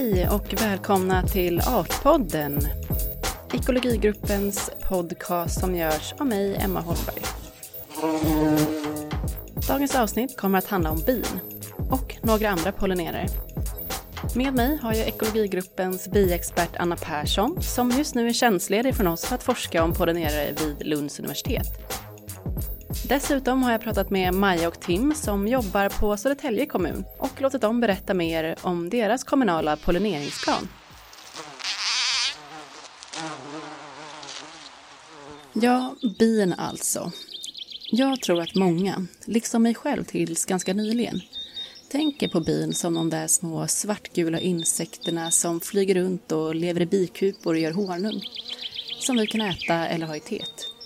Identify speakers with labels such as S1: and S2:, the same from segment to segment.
S1: Hej och välkomna till Artpodden. Ekologigruppens podcast som görs av mig, Emma Holmberg. Dagens avsnitt kommer att handla om bin och några andra pollinerare. Med mig har jag ekologigruppens biexpert Anna Persson som just nu är tjänstledig från oss för att forska om pollinerare vid Lunds universitet. Dessutom har jag pratat med Maja och Tim som jobbar på Södertälje kommun och låtit dem berätta mer om deras kommunala pollineringsplan. Ja, bin alltså. Jag tror att många, liksom mig själv tills ganska nyligen, tänker på bin som de där små svartgula insekterna som flyger runt och lever i bikupor och gör honung, som vi kan äta eller ha i teet.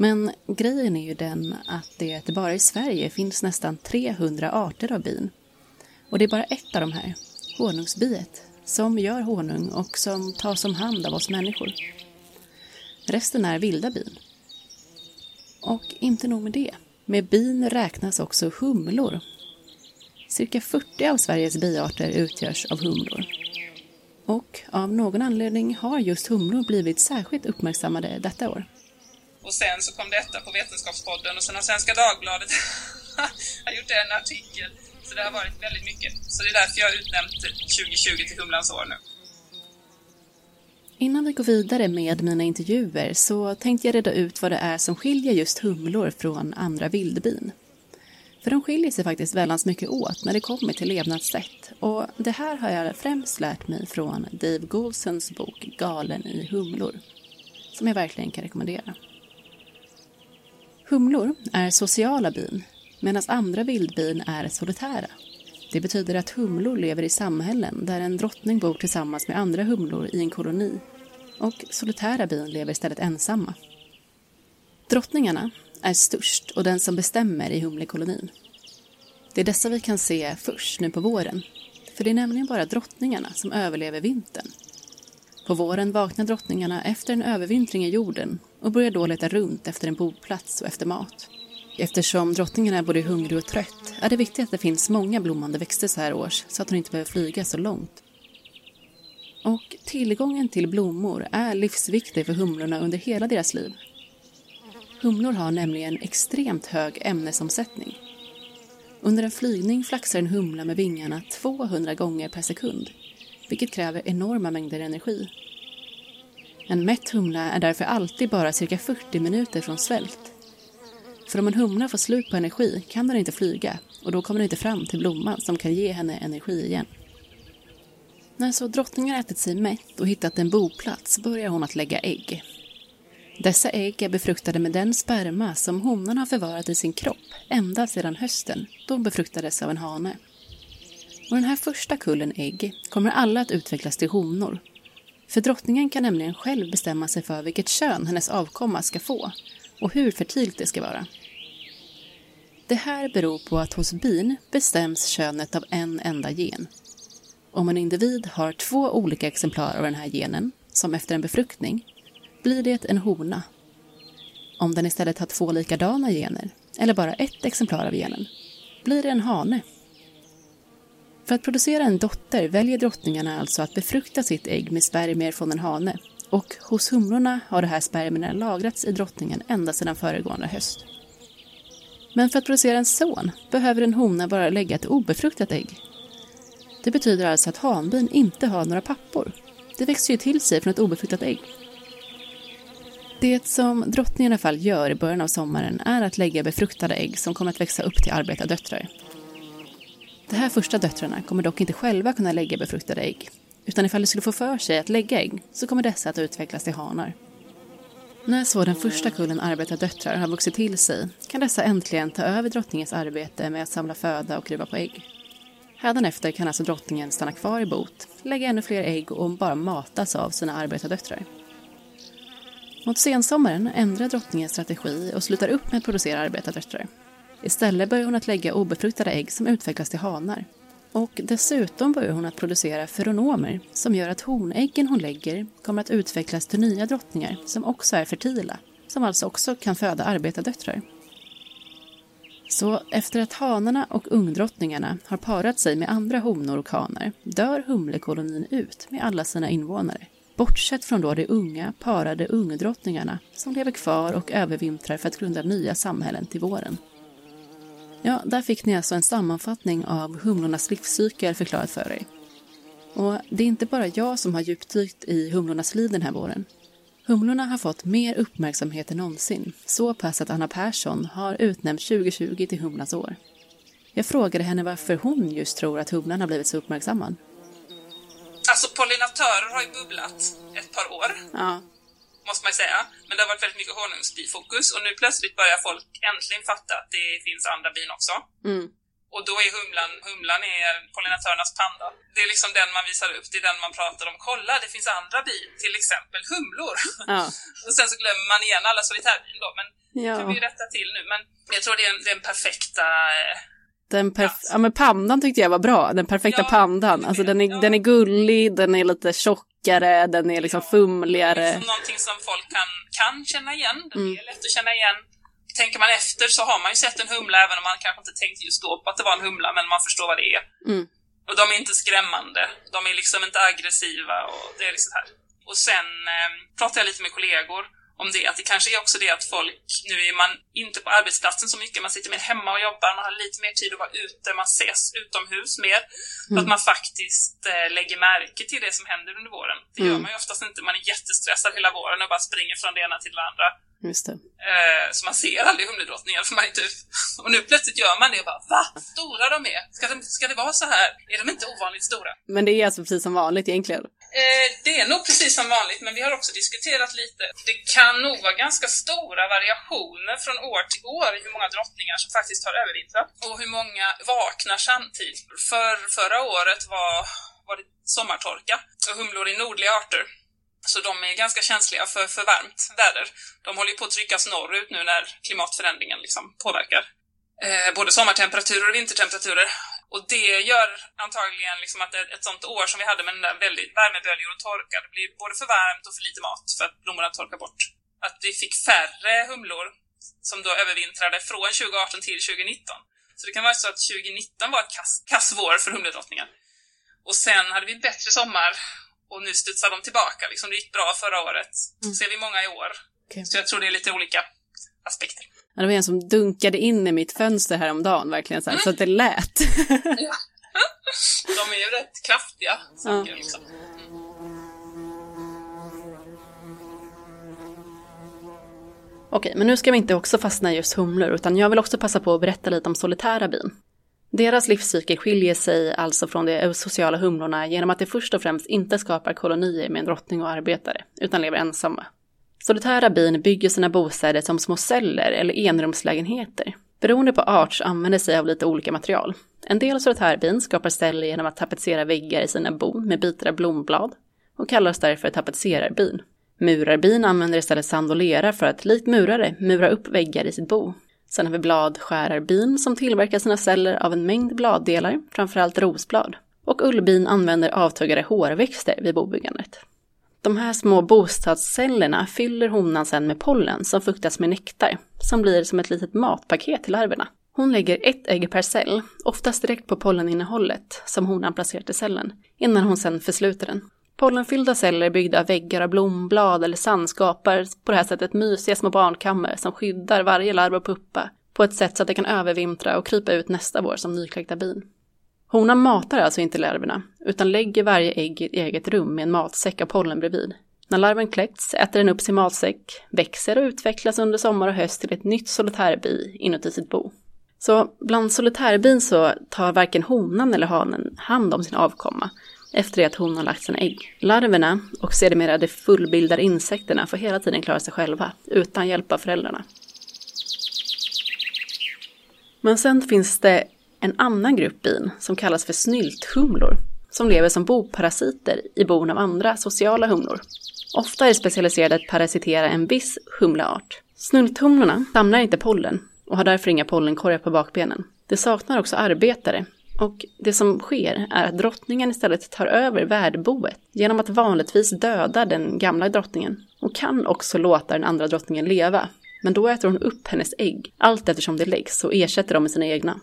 S1: Men grejen är ju den att det bara i Sverige finns nästan 300 arter av bin. Och det är bara ett av de här, honungsbiet, som gör honung och som tas om hand av oss människor. Resten är vilda bin. Och inte nog med det. Med bin räknas också humlor. Cirka 40 av Sveriges biarter utgörs av humlor. Och av någon anledning har just humlor blivit särskilt uppmärksammade detta år.
S2: Och sen så kom detta på Vetenskapspodden och sen har Svenska Dagbladet har gjort en artikel. Så det har varit väldigt mycket. Så det är därför jag har utnämnt 2020 till Humlans år nu.
S1: Innan vi går vidare med mina intervjuer så tänkte jag reda ut vad det är som skiljer just humlor från andra vildbin. För de skiljer sig faktiskt väldigt mycket åt när det kommer till levnadssätt. Och det här har jag främst lärt mig från Dave Goulsons bok Galen i humlor. Som jag verkligen kan rekommendera. Humlor är sociala bin, medan andra vildbin är solitära. Det betyder att humlor lever i samhällen där en drottning bor tillsammans med andra humlor i en koloni och solitära bin lever istället ensamma. Drottningarna är störst och den som bestämmer i humlekolonin. Det är dessa vi kan se först nu på våren, för det är nämligen bara drottningarna som överlever vintern. På våren vaknar drottningarna efter en övervintring i jorden och börjar då leta runt efter en boplats och efter mat. Eftersom drottningen är både hungrig och trött är det viktigt att det finns många blommande växter så här års så att hon inte behöver flyga så långt. Och tillgången till blommor är livsviktig för humlorna under hela deras liv. Humlor har nämligen extremt hög ämnesomsättning. Under en flygning flaxar en humla med vingarna 200 gånger per sekund, vilket kräver enorma mängder energi. En mätt humla är därför alltid bara cirka 40 minuter från svält. För om en humla får slut på energi kan den inte flyga och då kommer den inte fram till blomman som kan ge henne energi igen. När så drottningen ätit sig mätt och hittat en boplats börjar hon att lägga ägg. Dessa ägg är befruktade med den sperma som honan har förvarat i sin kropp ända sedan hösten då hon befruktades av en hane. Och den här första kullen ägg kommer alla att utvecklas till honor för drottningen kan nämligen själv bestämma sig för vilket kön hennes avkomma ska få och hur fertilt det ska vara. Det här beror på att hos bin bestäms könet av en enda gen. Om en individ har två olika exemplar av den här genen, som efter en befruktning, blir det en hona. Om den istället har två likadana gener, eller bara ett exemplar av genen, blir det en hane. För att producera en dotter väljer drottningarna alltså att befrukta sitt ägg med spermier från en hane. Och hos humlorna har de här spermierna lagrats i drottningen ända sedan föregående höst. Men för att producera en son behöver en hona bara lägga ett obefruktat ägg. Det betyder alltså att hanbin inte har några pappor. Det växer ju till sig från ett obefruktat ägg. Det som drottningen i alla fall gör i början av sommaren är att lägga befruktade ägg som kommer att växa upp till arbetardöttrar. De här första döttrarna kommer dock inte själva kunna lägga befruktade ägg. Utan ifall de skulle få för sig att lägga ägg så kommer dessa att utvecklas till hanar. När så den första kullen arbetardöttrar har vuxit till sig kan dessa äntligen ta över drottningens arbete med att samla föda och ruva på ägg. Hädanefter kan alltså drottningen stanna kvar i bot, lägga ännu fler ägg och bara matas av sina arbetardöttrar. Mot sensommaren ändrar drottningen strategi och slutar upp med att producera arbetardöttrar. Istället börjar hon att lägga obefruktade ägg som utvecklas till hanar. Och dessutom börjar hon att producera feronomer som gör att honäggen hon lägger kommer att utvecklas till nya drottningar som också är fertila, som alltså också kan föda arbetardöttrar. Så efter att hanarna och ungdrottningarna har parat sig med andra honor och hanar dör humlekolonin ut med alla sina invånare. Bortsett från då de unga parade ungdrottningarna som lever kvar och övervintrar för att grunda nya samhällen till våren. Ja, där fick ni alltså en sammanfattning av humlornas livscykel förklarat för er. Och det är inte bara jag som har djupdykt i humlornas liv den här våren. Humlorna har fått mer uppmärksamhet än någonsin, så pass att Anna Persson har utnämnt 2020 till Humlans år. Jag frågade henne varför hon just tror att humlan har blivit så uppmärksammad.
S2: Alltså pollinatörer har ju bubblat ett par år.
S1: Ja.
S2: Måste man säga. Men det har varit väldigt mycket honungsbifokus och nu plötsligt börjar folk äntligen fatta att det finns andra bin också.
S1: Mm.
S2: Och då är humlan, humlan är pollinatörernas panda. Det är liksom den man visar upp, det är den man pratar om. Kolla, det finns andra bin, till exempel humlor.
S1: Ja.
S2: och sen så glömmer man igen alla solitärbin då, men
S1: Ja.
S2: kan vi ju rätta till nu. Men jag tror det är en, det är en perfekta... eh,
S1: Den ja, men pandan tyckte jag var bra, den perfekta
S2: Ja,
S1: pandan. Alltså den är,
S2: Ja.
S1: den är gullig, den är lite tjockare, den är liksom fumligare.
S2: Liksom någonting som folk kan, kan känna igen. Det
S1: Mm.
S2: är lätt att känna igen. Tänker man efter så har man ju sett en humla även om man kanske inte tänkte just då på att det var en humla, men man förstår vad det är.
S1: Mm.
S2: Och de är inte skrämmande. De är liksom inte aggressiva och det är liksom här. Och sen eh, pratade jag lite med kollegor om det, att det kanske är också det att folk, nu är man inte på arbetsplatsen så mycket, man sitter mer hemma och jobbar, man har lite mer tid att vara ute, man ses utomhus mer. Så att man faktiskt eh, lägger märke till det som händer under våren. Det gör
S1: Mm.
S2: man ju oftast inte, man är jättestressad hela våren och bara springer från det ena till det andra.
S1: Just det.
S2: Eh, så man ser aldrig humledrottningar för man är typ... Och nu plötsligt gör man det och bara Va? Stora de är? Ska, de, ska det vara så här? Är de inte ovanligt stora?
S1: Men det är alltså precis som vanligt egentligen.
S2: Eh, det är nog precis som vanligt, men vi har också diskuterat lite. Det kan nog vara ganska stora variationer från år till år i hur många drottningar som faktiskt har övervintrat och hur många vaknar samtidigt. För förra året var, var det sommartorka och humlor är nordliga arter. Så de är ganska känsliga för, för varmt väder. De håller ju på att tryckas norrut nu när klimatförändringen liksom påverkar eh, både sommartemperaturer och vintertemperaturer. Och det gör antagligen liksom att ett, ett sånt år som vi hade med den där väldigt värmeböljor och torka, det blir både för varmt och för lite mat för att blommorna torkar bort. Att vi fick färre humlor som då övervintrade från 2018 till 2019. Så det kan vara så att 2019 var ett kass, kass vår för humledrottningen. Och sen hade vi en bättre sommar och nu studsar de tillbaka. Liksom det gick bra förra året. Så ser vi många i år.
S1: Okej.
S2: Så jag tror det är lite olika aspekter.
S1: Ja, det var en som dunkade in i mitt fönster häromdagen, verkligen så, här, så att det lät.
S2: De är ju rätt kraftiga saker liksom.
S1: Okej, men nu ska vi inte också fastna i just humlor, utan jag vill också passa på att berätta lite om solitära bin. Deras livscykel skiljer sig alltså från de sociala humlorna genom att de först och främst inte skapar kolonier med en drottning och arbetare, utan lever ensamma. Solitära bin bygger sina bostäder som små celler eller enrumslägenheter. Beroende på art så använder sig av lite olika material. En del solitärbin skapar celler genom att tapetsera väggar i sina bon med bitar av blomblad och kallas därför tapetserarbin. Murarbin använder istället sand och lera för att likt murare mura upp väggar i sitt bo. Sen har vi bladskärarbin som tillverkar sina celler av en mängd bladdelar, framförallt rosblad. Och ullbin använder avtuggade hårväxter vid bobyggandet. De här små bostadscellerna fyller honan sen med pollen som fuktas med nektar, som blir som ett litet matpaket till larverna. Hon lägger ett ägg per cell, oftast direkt på polleninnehållet som honan placerat i cellen, innan hon sen försluter den. Pollenfyllda celler byggda av väggar av blomblad eller sand skapar på det här sättet mysiga små barnkammare som skyddar varje larv och puppa på ett sätt så att det kan övervintra och krypa ut nästa vår som nykläckta bin. Honan matar alltså inte larverna, utan lägger varje ägg i ett eget rum med en matsäck av pollen bredvid. När larven kläckts äter den upp sin matsäck, växer och utvecklas under sommar och höst till ett nytt solitärbi inuti sitt bo. Så bland solitärbin så tar varken honan eller hanen hand om sin avkomma efter det att hon har lagt sina ägg. Larverna och sedermera de fullbildade insekterna får hela tiden klara sig själva, utan hjälp av föräldrarna. Men sen finns det en annan grupp bin som kallas för snylthumlor, som lever som boparasiter i bon av andra sociala humlor. Ofta är specialiserade att parasitera en viss humleart. Snylthumlorna samlar inte pollen och har därför inga pollenkorgar på bakbenen. De saknar också arbetare och det som sker är att drottningen istället tar över värdboet genom att vanligtvis döda den gamla drottningen och kan också låta den andra drottningen leva. Men då äter hon upp hennes ägg, allt eftersom det läggs, och ersätter dem med sina egna.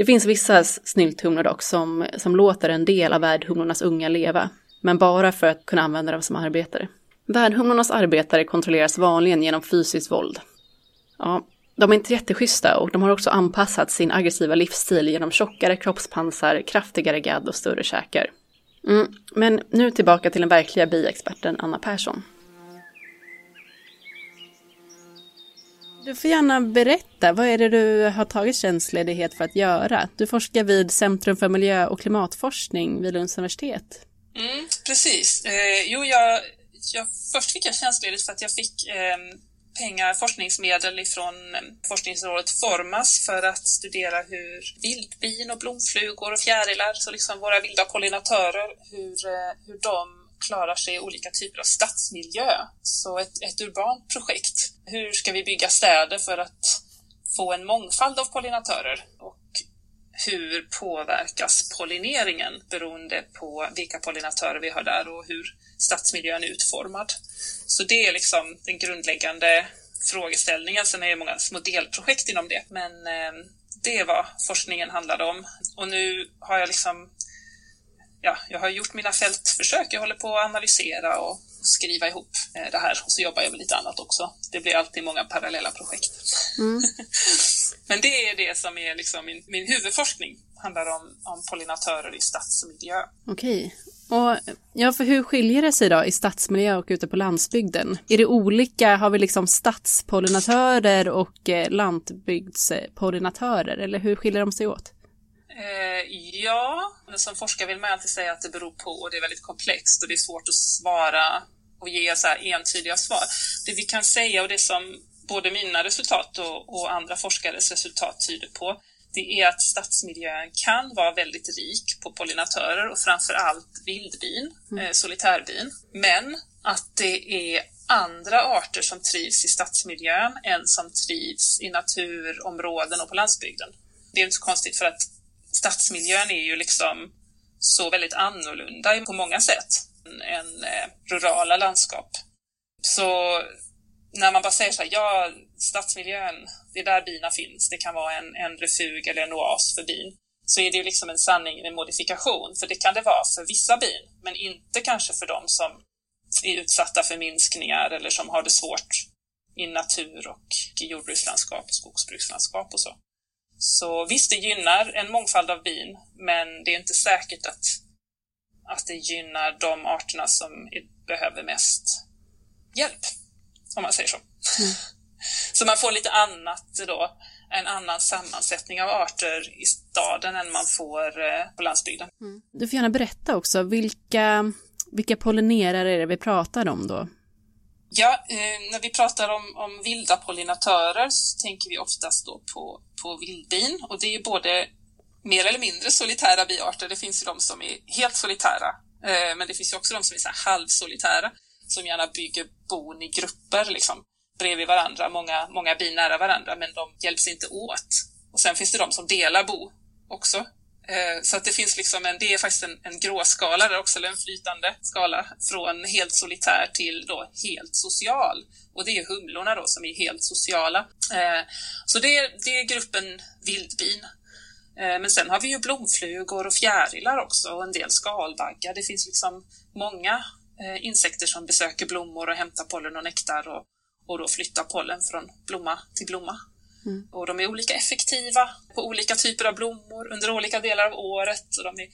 S1: Det finns vissa snylthumlor dock som, som låter en del av värdhumlornas unga leva, men bara för att kunna använda dem som arbetare. Värdhumlornas arbetare kontrolleras vanligen genom fysiskt våld. Ja, de är inte jätteschyssta och de har också anpassat sin aggressiva livsstil genom tjockare kroppspansar, kraftigare gadd och större käkar. Mm, men nu tillbaka till den verkliga biexperten Anna Persson. Du får gärna berätta, vad är det du har tagit tjänstledighet för att göra? Du forskar vid Centrum för miljö och klimatforskning vid Lunds universitet.
S2: Mm, precis. Eh, jo, jag, jag, först fick jag tjänstledigt för att jag fick eh, pengar, forskningsmedel ifrån ehm, forskningsrådet Formas för att studera hur vildbin och blomflugor och fjärilar, så liksom våra vilda pollinatörer, hur, eh, hur de klarar sig i olika typer av stadsmiljö. Så ett, ett urbant projekt. Hur ska vi bygga städer för att få en mångfald av pollinatörer? Och hur påverkas pollineringen beroende på vilka pollinatörer vi har där och hur stadsmiljön är utformad? Så det är liksom den grundläggande frågeställningen. Sen är det många små delprojekt inom det, men eh, det är vad forskningen handlade om. Och nu har jag liksom ja, jag har gjort mina fältförsök. Jag håller på att analysera och skriva ihop eh, det här. Och så jobbar jag med lite annat också. Det blir alltid många parallella projekt. Mm. Men det är det som är liksom min, min huvudforskning. handlar om, om pollinatörer i stadsmiljö.
S1: Okej. Och ja, för hur skiljer det sig då i stadsmiljö och ute på landsbygden? Är det olika? Har vi liksom stadspollinatörer och eh, lantbygdspollinatörer? Eller hur skiljer de sig åt?
S2: Eh, ja, men som forskare vill man alltid säga att det beror på och det är väldigt komplext och det är svårt att svara och ge så här entydiga svar. Det vi kan säga och det som både mina resultat och, och andra forskares resultat tyder på, det är att stadsmiljön kan vara väldigt rik på pollinatörer och framför allt vildbin, mm. eh, solitärbin. Men att det är andra arter som trivs i stadsmiljön än som trivs i naturområden och på landsbygden. Det är inte så konstigt för att stadsmiljön är ju liksom så väldigt annorlunda på många sätt än eh, rurala landskap. Så när man bara säger så här, ja, stadsmiljön, det är där bina finns, det kan vara en, en refug eller en oas för bin, så är det ju liksom en sanning med modifikation, för det kan det vara för vissa bin, men inte kanske för de som är utsatta för minskningar eller som har det svårt i natur och jordbrukslandskap och skogsbrukslandskap och så. Så visst, det gynnar en mångfald av bin, men det är inte säkert att, att det gynnar de arterna som behöver mest hjälp, om man säger så. Mm. Så man får lite annat då, en annan sammansättning av arter i staden än man får eh, på landsbygden.
S1: Mm. Du får gärna berätta också, vilka, vilka pollinerare är det vi pratar om då?
S2: Ja, eh, när vi pratar om, om vilda pollinatörer så tänker vi oftast då på, på vildbin och det är både mer eller mindre solitära biarter. Det finns ju de som är helt solitära, eh, men det finns ju också de som är så halvsolitära som gärna bygger bon i grupper liksom, bredvid varandra, många, många bin nära varandra, men de hjälps inte åt. Och sen finns det de som delar bo också. Eh, så att det finns liksom en, det är faktiskt en, en gråskala där också, eller en flytande skala från helt solitär till då helt social. Och det är humlorna då som är helt sociala. Eh, så det, det är gruppen vildbin. Eh, men sen har vi ju blomflugor och fjärilar också och en del skalbaggar. Det finns liksom många insekter som besöker blommor och hämtar pollen och nektar och, och då flyttar pollen från blomma till blomma. Mm. Och de är olika effektiva på olika typer av blommor under olika delar av året och de är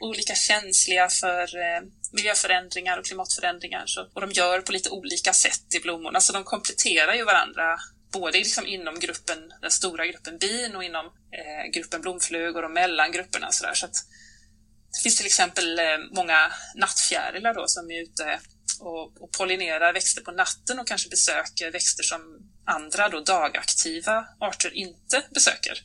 S2: olika känsliga för eh, miljöförändringar och klimatförändringar. Så, och de gör på lite olika sätt i blommorna, så de kompletterar ju varandra både liksom inom gruppen, den stora gruppen bin och inom eh, gruppen blomflugor och mellan grupperna. Så, där. så att, det finns till exempel eh, många nattfjärilar då som är ute och, och pollinerar växter på natten och kanske besöker växter som andra då dagaktiva arter inte besöker.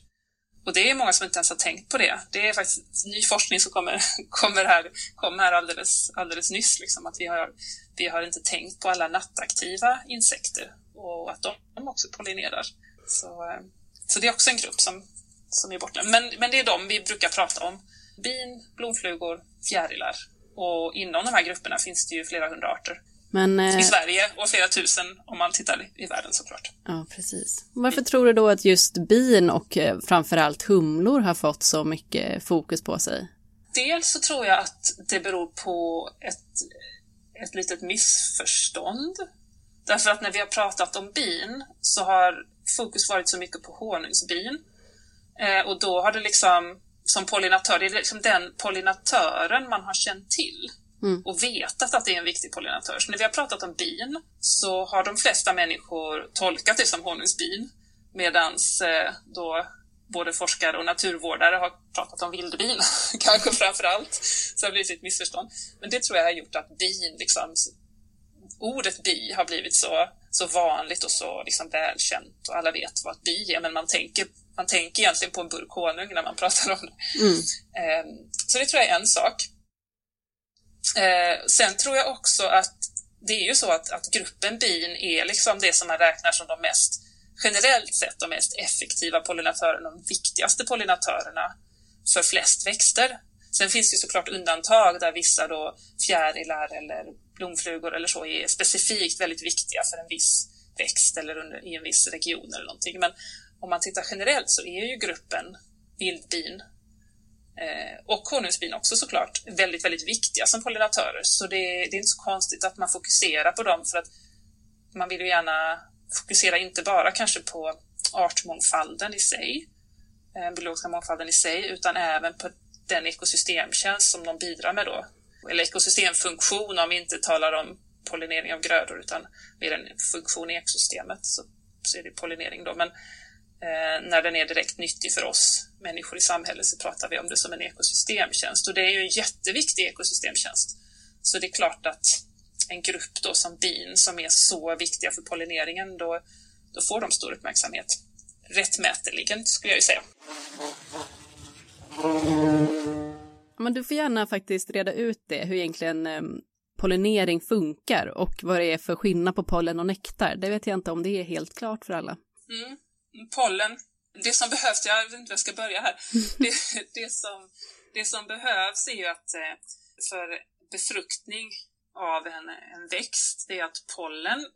S2: Och det är många som inte ens har tänkt på det. Det är faktiskt ny forskning som kommer, kommer här, kom här alldeles, alldeles nyss, liksom, att vi har, vi har inte tänkt på alla nattaktiva insekter och att de också pollinerar. Så, eh, så det är också en grupp som, som är borta. Men, men det är de vi brukar prata om. Bin, blomflugor, fjärilar och inom de här grupperna finns det ju flera hundra arter.
S1: Men, eh,
S2: I Sverige och flera tusen om man tittar i världen såklart.
S1: Ja, precis. Varför tror du då att just bin och eh, framförallt humlor har fått så mycket fokus på sig?
S2: Dels så tror jag att det beror på ett, ett litet missförstånd. Därför att när vi har pratat om bin så har fokus varit så mycket på honungsbin. Eh, och då har det liksom, som pollinatör, det är liksom den pollinatören man har känt till. Mm. och vetat att det är en viktig pollinatör. Så när vi har pratat om bin så har de flesta människor tolkat det som honungsbin medan eh, då både forskare och naturvårdare har pratat om vildbin, kanske framför allt. Så det har blivit ett missförstånd. Men det tror jag har gjort att bin, liksom, ordet bi har blivit så, så vanligt och så liksom välkänt och alla vet vad ett bi är, men man tänker, man tänker egentligen på en burk honung när man pratar om det. Mm. Ehm, så det tror jag är en sak. Eh, sen tror jag också att det är ju så att, att gruppen bin är liksom det som man räknar som de mest, generellt sett, de mest effektiva pollinatörerna, de viktigaste pollinatörerna för flest växter. Sen finns det såklart undantag där vissa då fjärilar eller blomflugor eller så är specifikt väldigt viktiga för en viss växt eller under, i en viss region eller någonting. Men om man tittar generellt så är ju gruppen vildbin Eh, och honungsbin också såklart, väldigt, väldigt viktiga som pollinatörer. Så det, det, är inte så konstigt att man fokuserar på dem för att man vill ju gärna fokusera inte bara kanske på artmångfalden i sig, den biologiska mångfalden i sig, utan även på den ekosystemtjänst som de bidrar med då. Eller ekosystemfunktion om vi inte talar om pollinering av grödor utan mer en funktion i ekosystemet så, så är det pollinering då. Men när den är direkt nyttig för oss människor i samhället så pratar vi om det som en ekosystemtjänst och det är ju en jätteviktig ekosystemtjänst. Så det är klart att en grupp då som bin som är så viktiga för pollineringen, då, då får de stor uppmärksamhet. Rättmäteligen skulle jag ju säga.
S1: Men du får gärna faktiskt reda ut det, hur egentligen eh, pollinering funkar och vad det är för skillnad på pollen och nektar. Det vet jag inte om det är helt klart för alla.
S2: Mm pollen, det som behövs, jag vet inte var jag ska börja här, det, det, som, det som behövs är ju att eh, för befruktning av en, en växt, det är att pollen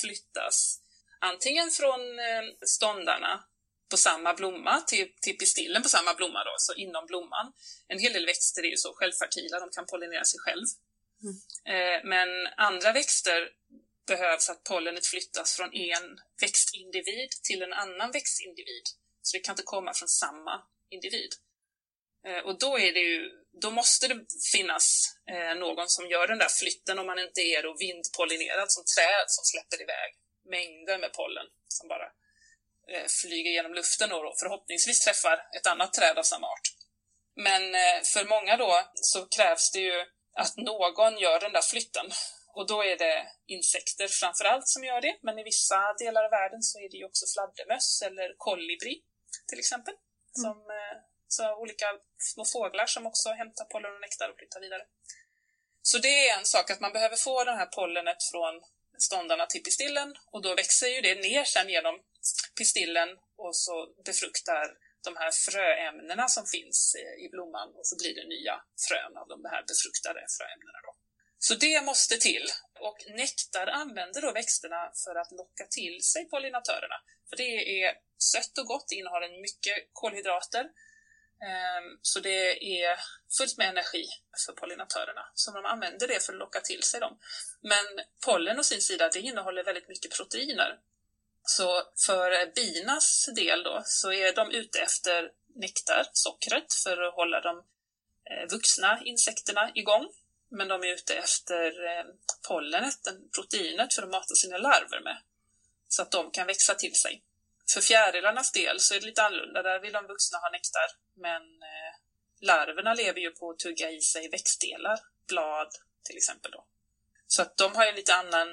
S2: flyttas antingen från eh, ståndarna på samma blomma till, till pistillen på samma blomma då, så inom blomman. En hel del växter är ju så självfertila, de kan pollinera sig själv. Mm. Eh, men andra växter behövs att pollenet flyttas från en växtindivid till en annan växtindivid. Så det kan inte komma från samma individ. Eh, och då, är det ju, då måste det finnas eh, någon som gör den där flytten om man inte är då vindpollinerad som träd som släpper iväg mängder med pollen som bara eh, flyger genom luften och förhoppningsvis träffar ett annat träd av samma art. Men för många då så krävs det ju att någon gör den där flytten och då är det insekter framför allt som gör det, men i vissa delar av världen så är det ju också fladdermöss eller kolibri till exempel. Mm. Som, eh, så olika små fåglar som också hämtar pollen och nektar och flyttar vidare. Så det är en sak att man behöver få det här pollenet från ståndarna till pistillen och då växer ju det ner sen genom pistillen och så befruktar de här fröämnena som finns i blomman och så blir det nya frön av de här befruktade fröämnena. Då. Så det måste till. Och nektar använder då växterna för att locka till sig pollinatörerna. För det är sött och gott, innehåller mycket kolhydrater. Ehm, så det är fullt med energi för pollinatörerna. Så de använder det för att locka till sig dem. Men pollen å sin sida, det innehåller väldigt mycket proteiner. Så för binas del då, så är de ute efter nektar, sockret, för att hålla de eh, vuxna insekterna igång men de är ute efter eh, pollenet, proteinet, för att mata sina larver med. Så att de kan växa till sig. För fjärilarnas del så är det lite annorlunda. Där vill de vuxna ha nektar. Men eh, larverna lever ju på att tugga i sig växtdelar, blad till exempel. Då. Så att de har ju lite annan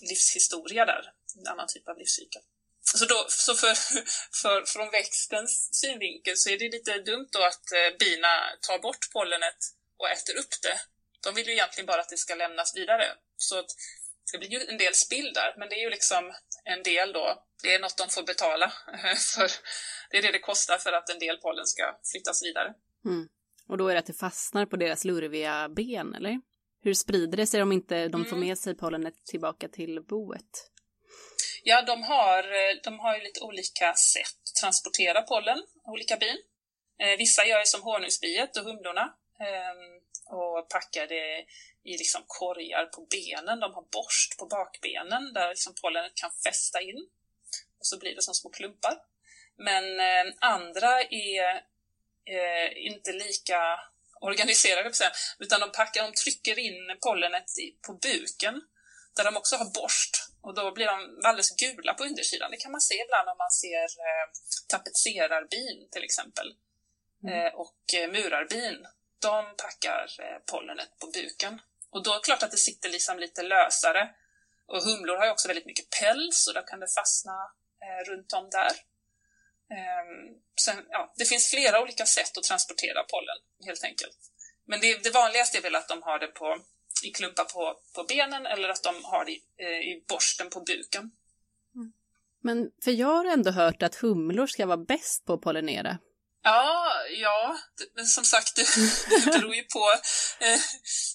S2: livshistoria där, en annan typ av livscykel. Så, då, så för, för, från växtens synvinkel så är det lite dumt då att eh, bina tar bort pollenet och äter upp det de vill ju egentligen bara att det ska lämnas vidare. Så att det blir ju en del spill där, men det är ju liksom en del då, det är något de får betala för. Det är det det kostar för att en del pollen ska flyttas vidare.
S1: Mm. Och då är det att det fastnar på deras lurviga ben, eller? hur sprider det sig om inte de får mm. med sig pollenet tillbaka till boet?
S2: Ja, de har, de har ju lite olika sätt att transportera pollen, olika bin. Eh, vissa gör som honungsbiet och humlorna eh, och packar det i liksom korgar på benen. De har borst på bakbenen där liksom pollenet kan fästa in. Och så blir det som små klumpar. Men eh, andra är eh, inte lika organiserade, utan de packar, de trycker in pollenet på buken där de också har borst och då blir de alldeles gula på undersidan. Det kan man se ibland om man ser eh, tapetserarbin till exempel. Mm. Eh, och eh, murarbin, de packar eh, pollenet på buken. Och då är det klart att det sitter liksom lite lösare. Och humlor har ju också väldigt mycket päls och då kan det fastna eh, runt om där. Ehm, sen, ja, det finns flera olika sätt att transportera pollen, helt enkelt. Men det, det vanligaste är väl att de har det på, i klumpar på, på benen eller att de har det i, eh, i borsten på buken.
S1: Mm. Men för jag har ändå hört att humlor ska vara bäst på att pollinera.
S2: Ja, ja, men som sagt, det, det beror ju på eh,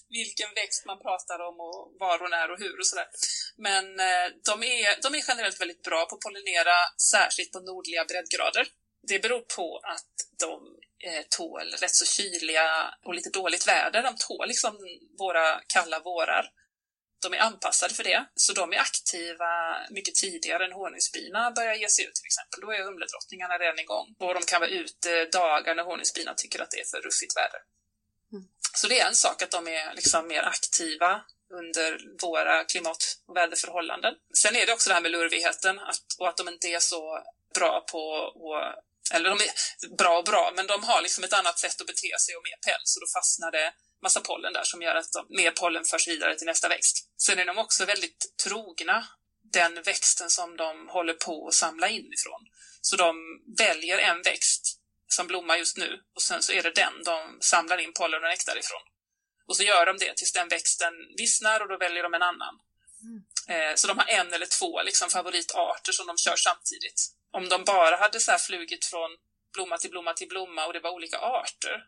S2: vilken växt man pratar om och var hon är och hur och sådär. Men eh, de, är, de är generellt väldigt bra på att pollinera, särskilt på nordliga breddgrader. Det beror på att de eh, tål rätt så kyliga och lite dåligt väder. De tål liksom våra kalla vårar de är anpassade för det, så de är aktiva mycket tidigare än honungsbina börjar ge sig ut till exempel. Då är humledrottningarna redan igång och de kan vara ute dagar när honungsbina tycker att det är för ruffigt väder. Mm. Så det är en sak att de är liksom mer aktiva under våra klimat och väderförhållanden. Sen är det också det här med lurvigheten att, och att de inte är så bra på att eller de är bra och bra, men de har liksom ett annat sätt att bete sig och mer päls och då fastnar det massa pollen där som gör att de, mer pollen förs vidare till nästa växt. Sen är de också väldigt trogna den växten som de håller på att samla in ifrån. Så de väljer en växt som blommar just nu och sen så är det den de samlar in pollen och nektar ifrån. Och så gör de det tills den växten vissnar och då väljer de en annan. Mm. Eh, så de har en eller två liksom, favoritarter som de kör samtidigt. Om de bara hade så flugit från blomma till blomma till blomma och det var olika arter,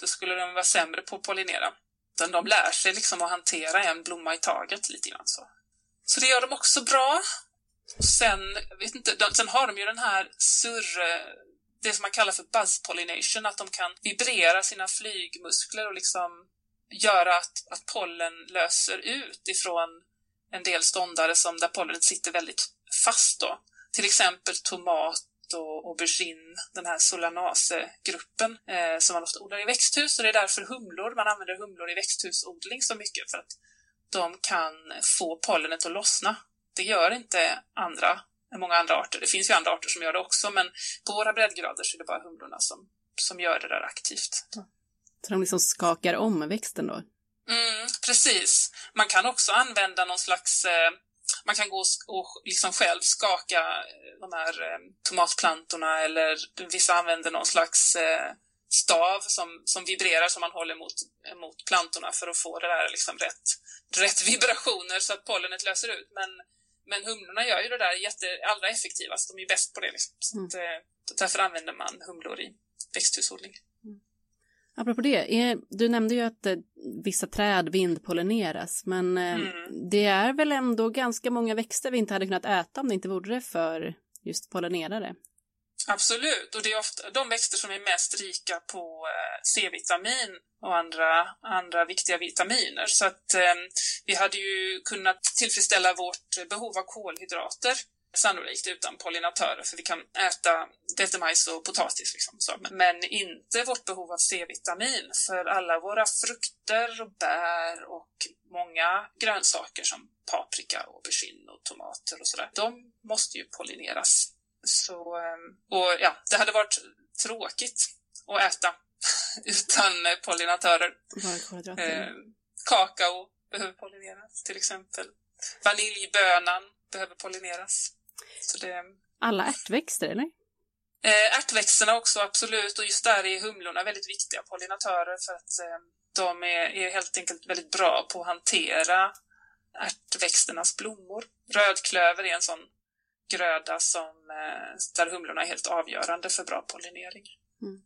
S2: då skulle de vara sämre på att pollinera. Utan de lär sig liksom att hantera en blomma i taget lite grann så. Så det gör de också bra. Sen, vet inte, de, sen har de ju den här surr... Det som man kallar för buzz pollination, att de kan vibrera sina flygmuskler och liksom göra att, att pollen löser ut ifrån en del ståndare som där pollenet sitter väldigt fast då. Till exempel tomat och aubergine, den här solanasegruppen eh, som man ofta odlar i växthus. Och det är därför humlor, man använder humlor i växthusodling så mycket för att de kan få pollenet att lossna. Det gör inte andra, många andra arter. Det finns ju andra arter som gör det också, men på våra breddgrader så är det bara humlorna som, som gör det där aktivt.
S1: Så de liksom skakar om växten då?
S2: Mm, precis. Man kan också använda någon slags eh, man kan gå och liksom själv skaka eh, de här eh, tomatplantorna eller vissa använder någon slags eh, stav som, som vibrerar som man håller mot, mot plantorna för att få det där liksom rätt, rätt vibrationer så att pollenet löser ut. Men, men humlorna gör ju det där jätte, allra effektivast, de är bäst på det. Liksom. Så att, mm. därför använder man humlor i växthusodling.
S1: Apropå det, du nämnde ju att eh, vissa träd vindpollineras, men eh, mm. det är väl ändå ganska många växter vi inte hade kunnat äta om det inte vore för just pollinerare?
S2: Absolut, och det är ofta de växter som är mest rika på eh, C-vitamin och andra, andra viktiga vitaminer. Så att eh, vi hade ju kunnat tillfredsställa vårt behov av kolhydrater sannolikt utan pollinatörer för vi kan äta vetemajs och potatis. Liksom, så. Men inte vårt behov av C-vitamin för alla våra frukter och bär och många grönsaker som paprika, aubergine och tomater och sådär. De måste ju pollineras. Så, ehm, och ja, det hade varit tråkigt att äta utan pollinatörer. Eh, kakao behöver pollineras till exempel. Vaniljbönan behöver pollineras.
S1: Det... Alla ärtväxter, eller?
S2: Eh, ärtväxterna också, absolut. Och just där är humlorna väldigt viktiga pollinatörer för att eh, de är, är, helt enkelt väldigt bra på att hantera ärtväxternas blommor. Rödklöver är en sån gröda som, eh, där humlorna är helt avgörande för bra pollinering. Mm.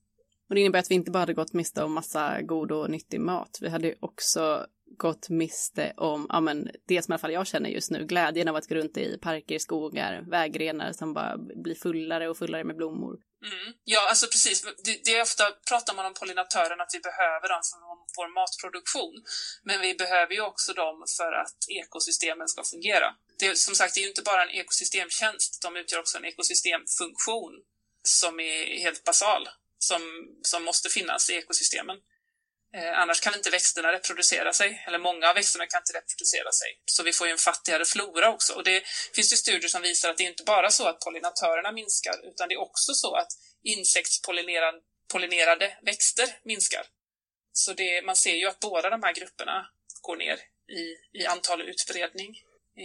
S1: Och det innebär att vi inte bara hade gått miste om massa god och nyttig mat. Vi hade också gått miste om ja, men det som i alla fall jag känner just nu, glädjen av att gå runt i parker, skogar, vägrenar som bara blir fullare och fullare med blommor.
S2: Mm. Ja, alltså precis. Det, det är ofta pratar man om pollinatörerna att vi behöver dem för vår matproduktion. Men vi behöver ju också dem för att ekosystemen ska fungera. Det är, som sagt, det är ju inte bara en ekosystemtjänst, de utgör också en ekosystemfunktion som är helt basal, som, som måste finnas i ekosystemen. Eh, annars kan inte växterna reproducera sig, eller många av växterna kan inte reproducera sig. Så vi får ju en fattigare flora också. Och det finns ju studier som visar att det är inte bara så att pollinatörerna minskar, utan det är också så att insektspollinerade växter minskar. Så det, man ser ju att båda de här grupperna går ner i, i antal utbredning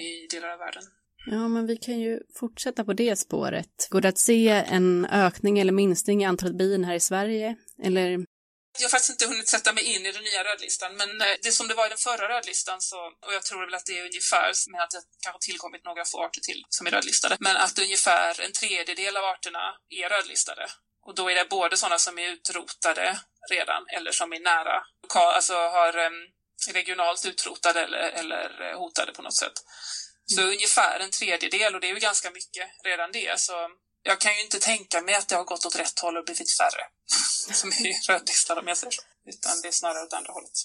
S2: i delar av världen.
S1: Ja, men vi kan ju fortsätta på det spåret. Går det att se en ökning eller minskning i antalet bin här i Sverige? Eller
S2: jag har faktiskt inte hunnit sätta mig in i den nya rödlistan, men eh, det som det var i den förra rödlistan så, och jag tror väl att det är ungefär, med att det kanske tillkommit några få arter till som är rödlistade, men att ungefär en tredjedel av arterna är rödlistade. Och då är det både sådana som är utrotade redan eller som är nära, alltså har um, regionalt utrotade eller, eller hotade på något sätt. Så mm. ungefär en tredjedel och det är ju ganska mycket redan det. Så jag kan ju inte tänka mig att det har gått åt rätt håll och blivit färre som är rödlistade om jag säger så. Utan det är snarare åt andra hållet.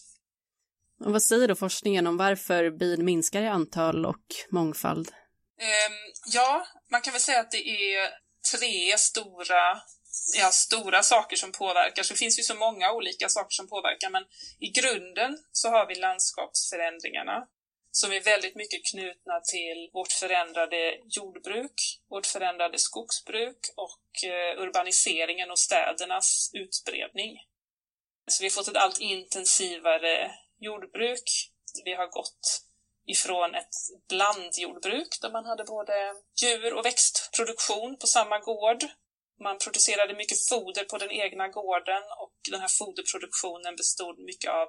S1: Och vad säger då forskningen om varför bin minskar i antal och mångfald?
S2: Um, ja, man kan väl säga att det är tre stora, ja, stora saker som påverkar. Så det finns ju så många olika saker som påverkar, men i grunden så har vi landskapsförändringarna som är väldigt mycket knutna till vårt förändrade jordbruk, vårt förändrade skogsbruk och eh, urbaniseringen och städernas utbredning. Så vi har fått ett allt intensivare jordbruk. Vi har gått ifrån ett blandjordbruk där man hade både djur och växtproduktion på samma gård. Man producerade mycket foder på den egna gården och den här foderproduktionen bestod mycket av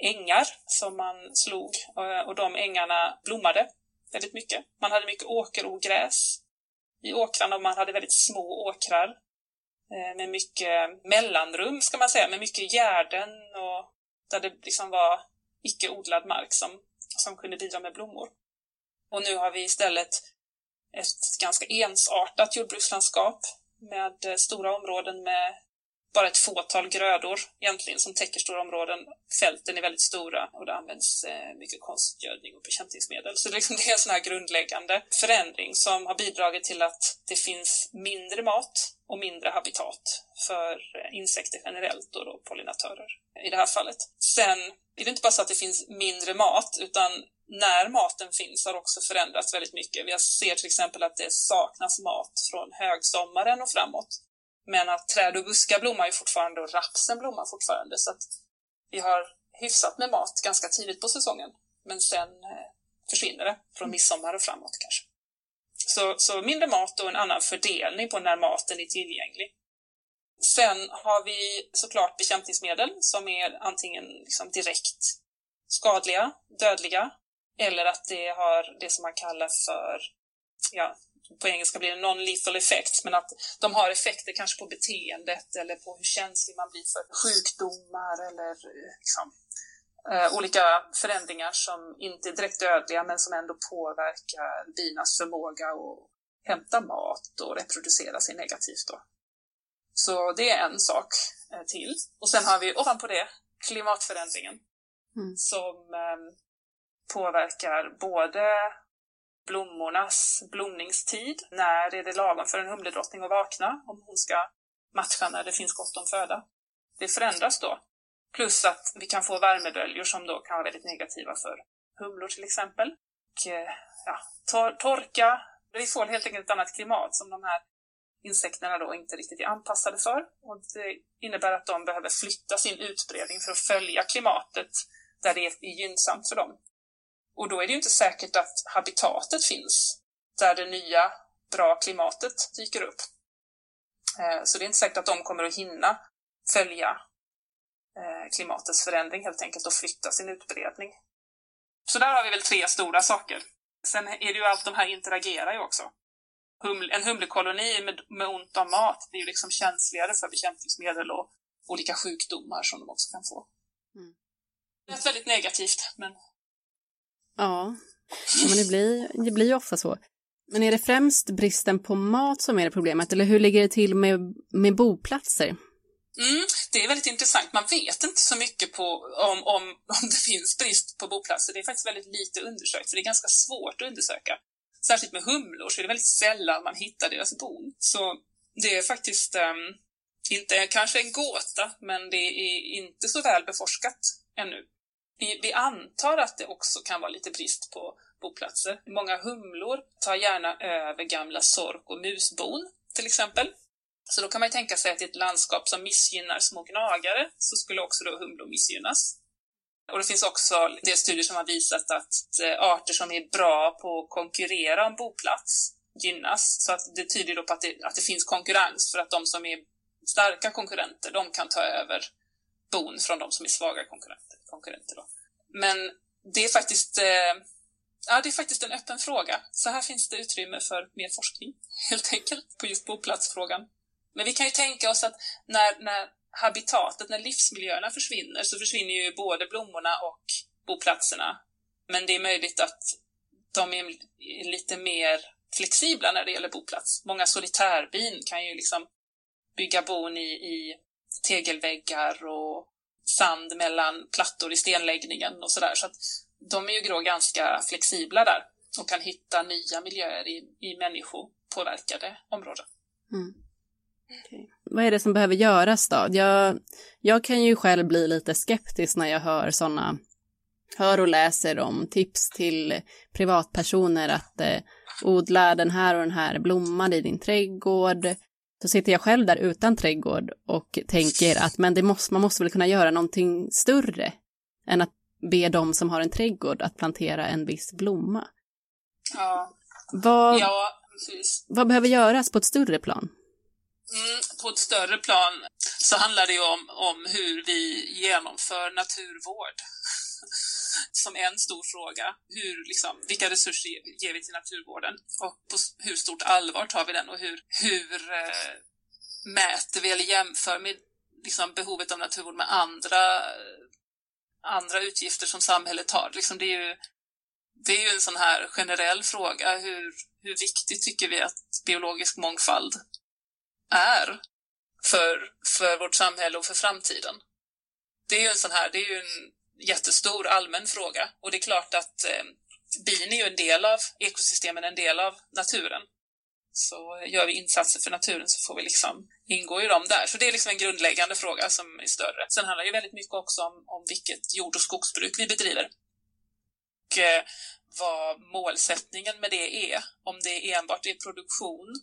S2: ängar som man slog eh, och de ängarna blommade väldigt mycket. Man hade mycket åkerogräs i åkrarna och man hade väldigt små åkrar eh, med mycket mellanrum, ska man säga, med mycket gärden och där det liksom var icke-odlad mark som, som kunde bidra med blommor. Och nu har vi istället ett ganska ensartat jordbrukslandskap med stora områden med bara ett fåtal grödor egentligen som täcker stora områden. Fälten är väldigt stora och det används eh, mycket konstgödning och bekämpningsmedel. Så liksom det är en sån här grundläggande förändring som har bidragit till att det finns mindre mat och mindre habitat för eh, insekter generellt och då pollinatörer i det här fallet. Sen är det inte bara så att det finns mindre mat utan när maten finns har också förändrats väldigt mycket. Vi ser till exempel att det saknas mat från högsommaren och framåt. Men att träd och buskar blommar ju fortfarande och rapsen blommar fortfarande så att vi har hyfsat med mat ganska tidigt på säsongen. Men sen eh, försvinner det från midsommar och framåt kanske. Så, så mindre mat och en annan fördelning på när maten är tillgänglig. Sen har vi såklart bekämpningsmedel som är antingen liksom direkt skadliga, dödliga, eller att det har det som man kallar för ja, på engelska blir det non-lethal effects, men att de har effekter kanske på beteendet eller på hur känslig man blir för sjukdomar eller liksom, eh, olika förändringar som inte är direkt dödliga men som ändå påverkar binas förmåga att hämta mat och reproducera sig negativt. Då. Så det är en sak eh, till. Och sen har vi ovanpå det klimatförändringen mm. som eh, påverkar både blommornas blomningstid. När är det lagom för en humledrottning att vakna om hon ska matcha när det finns gott om föda? Det förändras då. Plus att vi kan få värmeböljor som då kan vara väldigt negativa för humlor till exempel. Och, eh, ja, tor torka. Vi får helt enkelt ett annat klimat som de här insekterna då inte riktigt är anpassade för. Och det innebär att de behöver flytta sin utbredning för att följa klimatet där det är gynnsamt för dem. Och då är det ju inte säkert att habitatet finns där det nya, bra klimatet dyker upp. Eh, så det är inte säkert att de kommer att hinna följa eh, klimatets förändring helt enkelt och flytta sin utbredning. Så där har vi väl tre stora saker. Sen är det ju allt de här interagerar ju också. en humlekoloni med, med ont om mat det är ju liksom känsligare för bekämpningsmedel och olika sjukdomar som de också kan få. Mm. Det är väldigt negativt, men...
S1: Ja, men det blir, det blir ju ofta så. Men är det främst bristen på mat som är det problemet, eller hur ligger det till med, med boplatser?
S2: Mm, det är väldigt intressant. Man vet inte så mycket på, om, om, om det finns brist på boplatser. Det är faktiskt väldigt lite undersökt, för det är ganska svårt att undersöka. Särskilt med humlor så är det väldigt sällan man hittar deras bon. Så det är faktiskt um, inte kanske en gåta, men det är inte så väl beforskat ännu. Vi, vi antar att det också kan vara lite brist på boplatser. Många humlor tar gärna över gamla sork och musbon, till exempel. Så då kan man ju tänka sig att i ett landskap som missgynnar små gnagare så skulle också då humlor missgynnas. Och det finns också det studier som har visat att eh, arter som är bra på att konkurrera om boplats gynnas. Så att det tyder då på att det, att det finns konkurrens för att de som är starka konkurrenter, de kan ta över bon från de som är svaga konkurrenter konkurrenter då. Men det är faktiskt eh, Ja, det är faktiskt en öppen fråga. Så här finns det utrymme för mer forskning, helt enkelt, på just boplatsfrågan. Men vi kan ju tänka oss att när, när habitatet, när livsmiljöerna försvinner, så försvinner ju både blommorna och boplatserna. Men det är möjligt att de är lite mer flexibla när det gäller boplats. Många solitärbin kan ju liksom bygga bon i, i tegelväggar och sand mellan plattor i stenläggningen och sådär. Så att de är ju då ganska flexibla där och kan hitta nya miljöer i, i människopåverkade områden. Mm.
S1: Okay. Vad är det som behöver göras då? Jag, jag kan ju själv bli lite skeptisk när jag hör sådana, hör och läser om tips till privatpersoner att eh, odla den här och den här blomman i din trädgård. Så sitter jag själv där utan trädgård och tänker att men det måste, man måste väl kunna göra någonting större än att be de som har en trädgård att plantera en viss blomma.
S2: Ja,
S1: vad,
S2: ja precis.
S1: Vad behöver göras på ett större plan?
S2: Mm, på ett större plan så handlar det ju om, om hur vi genomför naturvård som en stor fråga. Hur, liksom, vilka resurser ger vi till naturvården och på hur stort allvar tar vi den och hur, hur eh, mäter vi eller jämför med liksom, behovet av naturvård med andra, andra utgifter som samhället har. Liksom, det, är ju, det är ju en sån här generell fråga. Hur, hur viktigt tycker vi att biologisk mångfald är för, för vårt samhälle och för framtiden? Det är ju en sån här, det är ju en jättestor allmän fråga och det är klart att eh, bin är ju en del av ekosystemen, en del av naturen. Så gör vi insatser för naturen så får vi liksom ingå i dem där. Så det är liksom en grundläggande fråga som är större. Sen handlar det väldigt mycket också om, om vilket jord och skogsbruk vi bedriver. Och eh, vad målsättningen med det är. Om det enbart är produktion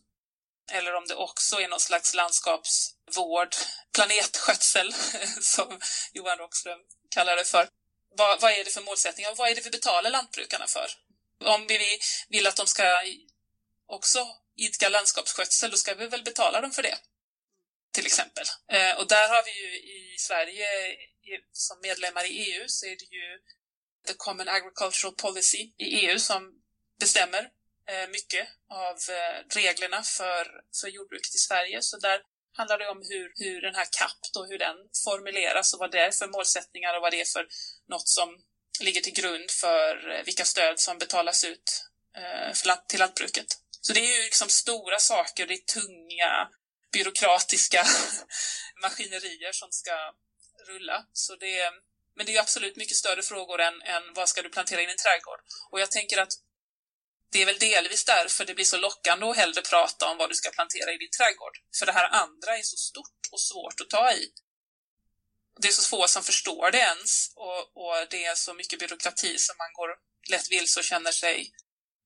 S2: eller om det också är någon slags landskapsvård, planetskötsel, som Johan Rockström kallar det för. Vad, vad är det för målsättningar och vad är det vi betalar lantbrukarna för? Om vi vill att de ska också idka landskapsskötsel, då ska vi väl betala dem för det. Till exempel. Eh, och där har vi ju i Sverige, som medlemmar i EU, så är det ju The Common Agricultural Policy i EU som bestämmer eh, mycket av eh, reglerna för, för jordbruket i Sverige. Så där handlar det om hur, hur den här CAP då, hur den formuleras och vad det är för målsättningar och vad det är för något som ligger till grund för eh, vilka stöd som betalas ut eh, för, till lantbruket. Så det är ju liksom stora saker, det är tunga byråkratiska maskinerier som ska rulla. Så det, men det är absolut mycket större frågor än, än vad ska du plantera in i en trädgård. Och jag tänker att det är väl delvis därför det blir så lockande att hellre prata om vad du ska plantera i din trädgård. För det här andra är så stort och svårt att ta i. Det är så få som förstår det ens och, och det är så mycket byråkrati som man går lätt vilse och känner sig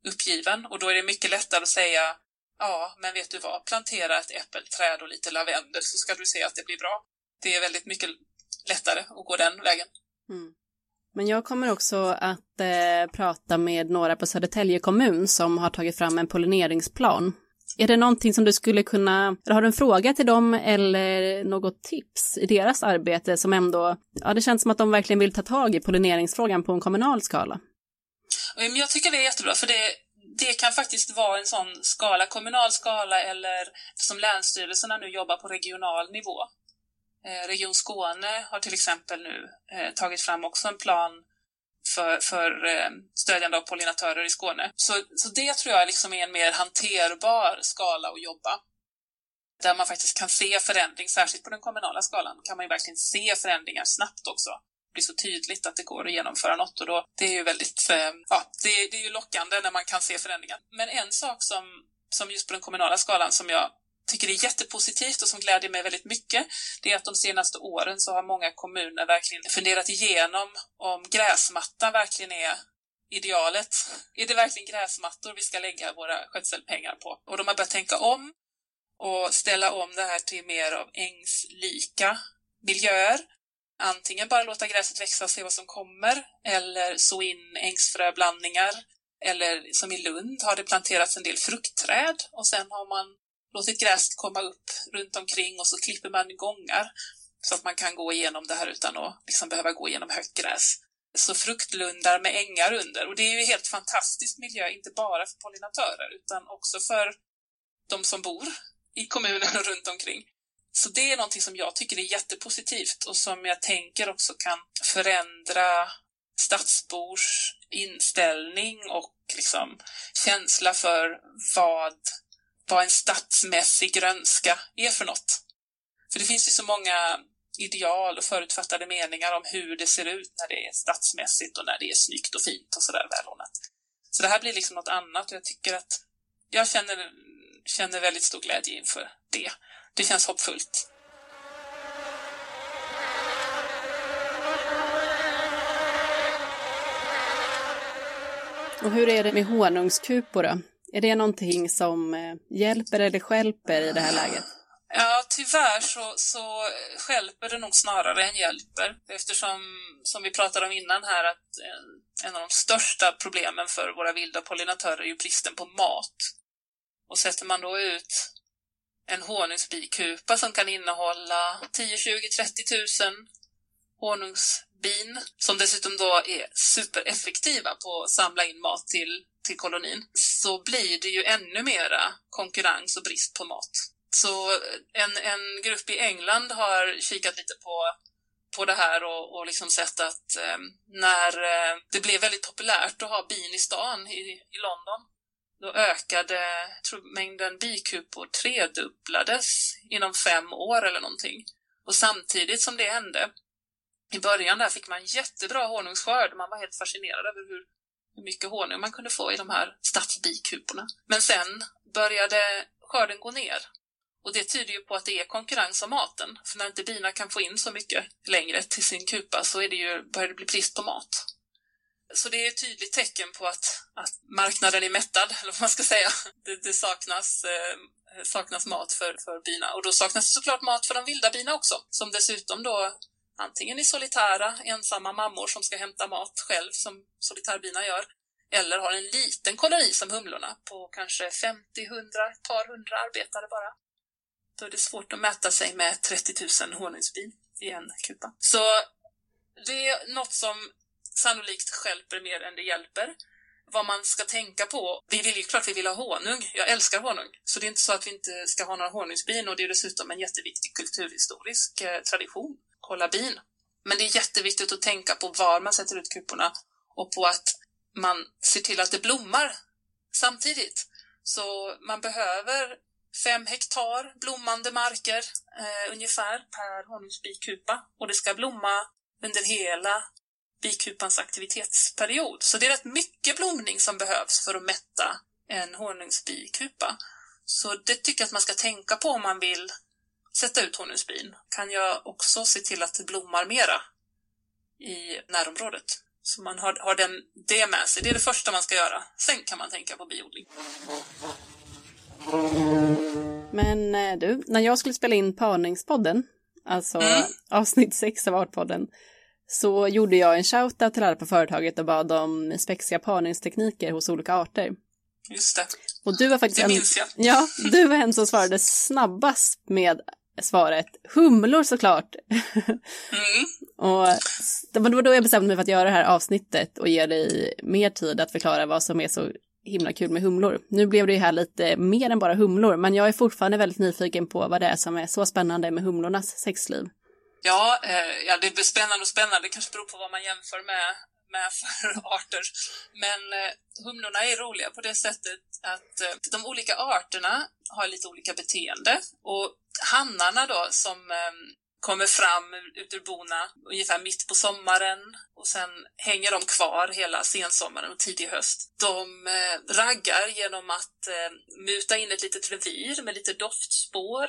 S2: uppgiven. Och då är det mycket lättare att säga ja, men vet du vad, plantera ett äppelträd och lite lavendel så ska du se att det blir bra. Det är väldigt mycket lättare att gå den vägen. Mm.
S1: Men jag kommer också att eh, prata med några på Södertälje kommun som har tagit fram en pollineringsplan. Är det någonting som du skulle kunna, har du en fråga till dem eller något tips i deras arbete som ändå, ja det känns som att de verkligen vill ta tag i pollineringsfrågan på en kommunal skala.
S2: Jag tycker det är jättebra för det, det kan faktiskt vara en sån skala, kommunal skala eller som länsstyrelserna nu jobbar på regional nivå. Eh, Region Skåne har till exempel nu eh, tagit fram också en plan för, för eh, stödjande av pollinatörer i Skåne. Så, så det tror jag liksom är en mer hanterbar skala att jobba. Där man faktiskt kan se förändring, särskilt på den kommunala skalan, kan man ju verkligen se förändringar snabbt också. Det blir så tydligt att det går att genomföra något och då, det är ju väldigt, ja, det, det är ju lockande när man kan se förändringar. Men en sak som, som just på den kommunala skalan som jag tycker det är jättepositivt och som gläder mig väldigt mycket, det är att de senaste åren så har många kommuner verkligen funderat igenom om gräsmattan verkligen är idealet. Är det verkligen gräsmattor vi ska lägga våra skötselpengar på? Och de har börjat tänka om och ställa om det här till mer av ängslika miljöer. Antingen bara låta gräset växa och se vad som kommer, eller så in ängsfröblandningar. Eller som i Lund har det planterats en del fruktträd och sen har man låtit gräset komma upp runt omkring och så klipper man gångar så att man kan gå igenom det här utan att liksom behöva gå igenom högt gräs. Så fruktlundar med ängar under. Och det är ju helt fantastisk miljö, inte bara för pollinatörer utan också för de som bor i kommunen och runt omkring. Så det är någonting som jag tycker är jättepositivt och som jag tänker också kan förändra stadsbors inställning och liksom känsla för vad vad en stadsmässig grönska är för något. För det finns ju så många ideal och förutfattade meningar om hur det ser ut när det är stadsmässigt och när det är snyggt och fint och sådär välordnat. Så det här blir liksom något annat och jag tycker att jag känner, känner väldigt stor glädje inför det. Det känns hoppfullt.
S1: Och hur är det med honungskupor då? Är det någonting som eh, hjälper eller skälper i det här läget?
S2: Ja, tyvärr så, så skälper det nog snarare än hjälper eftersom, som vi pratade om innan här, att eh, en av de största problemen för våra vilda pollinatörer är ju bristen på mat. Och sätter man då ut en honungsbikupa som kan innehålla 10, 20, 30 tusen honungsbin, som dessutom då är supereffektiva på att samla in mat till till kolonin så blir det ju ännu mera konkurrens och brist på mat. Så en, en grupp i England har kikat lite på, på det här och, och liksom sett att eh, när eh, det blev väldigt populärt att ha bin i stan i, i London då ökade tror, mängden bikupor tredubblades inom fem år eller någonting. Och samtidigt som det hände, i början där fick man jättebra honungsskörd, man var helt fascinerad över hur hur mycket honung man kunde få i de här stadsbikuporna. Men sen började skörden gå ner. Och det tyder ju på att det är konkurrens om maten. För när inte bina kan få in så mycket längre till sin kupa så är det ju, börjar det bli brist på mat. Så det är ett tydligt tecken på att, att marknaden är mättad, eller vad man ska säga. Det, det saknas, eh, saknas mat för, för bina. Och då saknas det såklart mat för de vilda bina också, som dessutom då antingen i solitära, ensamma mammor som ska hämta mat själv, som solitärbina gör, eller har en liten koloni som humlorna på kanske 50, 100, ett par hundra arbetare bara. Då är det svårt att mäta sig med 30 000 honungsbin i en kupa. Så det är något som sannolikt skälper mer än det hjälper. Vad man ska tänka på. Vi vill ju klart vi vill ha honung. Jag älskar honung. Så det är inte så att vi inte ska ha några honungsbin och det är dessutom en jätteviktig kulturhistorisk eh, tradition hålla bin. Men det är jätteviktigt att tänka på var man sätter ut kuporna och på att man ser till att det blommar samtidigt. Så man behöver fem hektar blommande marker eh, ungefär per honungsbikupa och det ska blomma under hela bikupans aktivitetsperiod. Så det är rätt mycket blomning som behövs för att mätta en honungsbikupa. Så det tycker jag att man ska tänka på om man vill sätta ut honungsbin kan jag också se till att det blommar mera i närområdet. Så man har, har den, det med sig. Det är det första man ska göra. Sen kan man tänka på biodling.
S1: Men eh, du, när jag skulle spela in Parningspodden, alltså mm. avsnitt 6 av Artpodden, så gjorde jag en shoutout till alla på företaget och bad om spexiga parningstekniker hos olika arter.
S2: Just det.
S1: Och du var faktiskt
S2: det minns jag.
S1: En, ja, du var en som svarade snabbast med svaret humlor såklart. Mm. och det var då jag bestämde mig för att göra det här avsnittet och ge dig mer tid att förklara vad som är så himla kul med humlor. Nu blev det ju här lite mer än bara humlor, men jag är fortfarande väldigt nyfiken på vad det är som är så spännande med humlornas sexliv.
S2: Ja, eh, ja, det är spännande och spännande. Det kanske beror på vad man jämför med, med för arter. Men eh, humlorna är roliga på det sättet att eh, de olika arterna har lite olika beteende. Och hannarna då som ehm, kommer fram ut ur bona ungefär mitt på sommaren och sen hänger de kvar hela sensommaren och tidig höst. De eh, raggar genom att eh, muta in ett litet revir med lite doftspår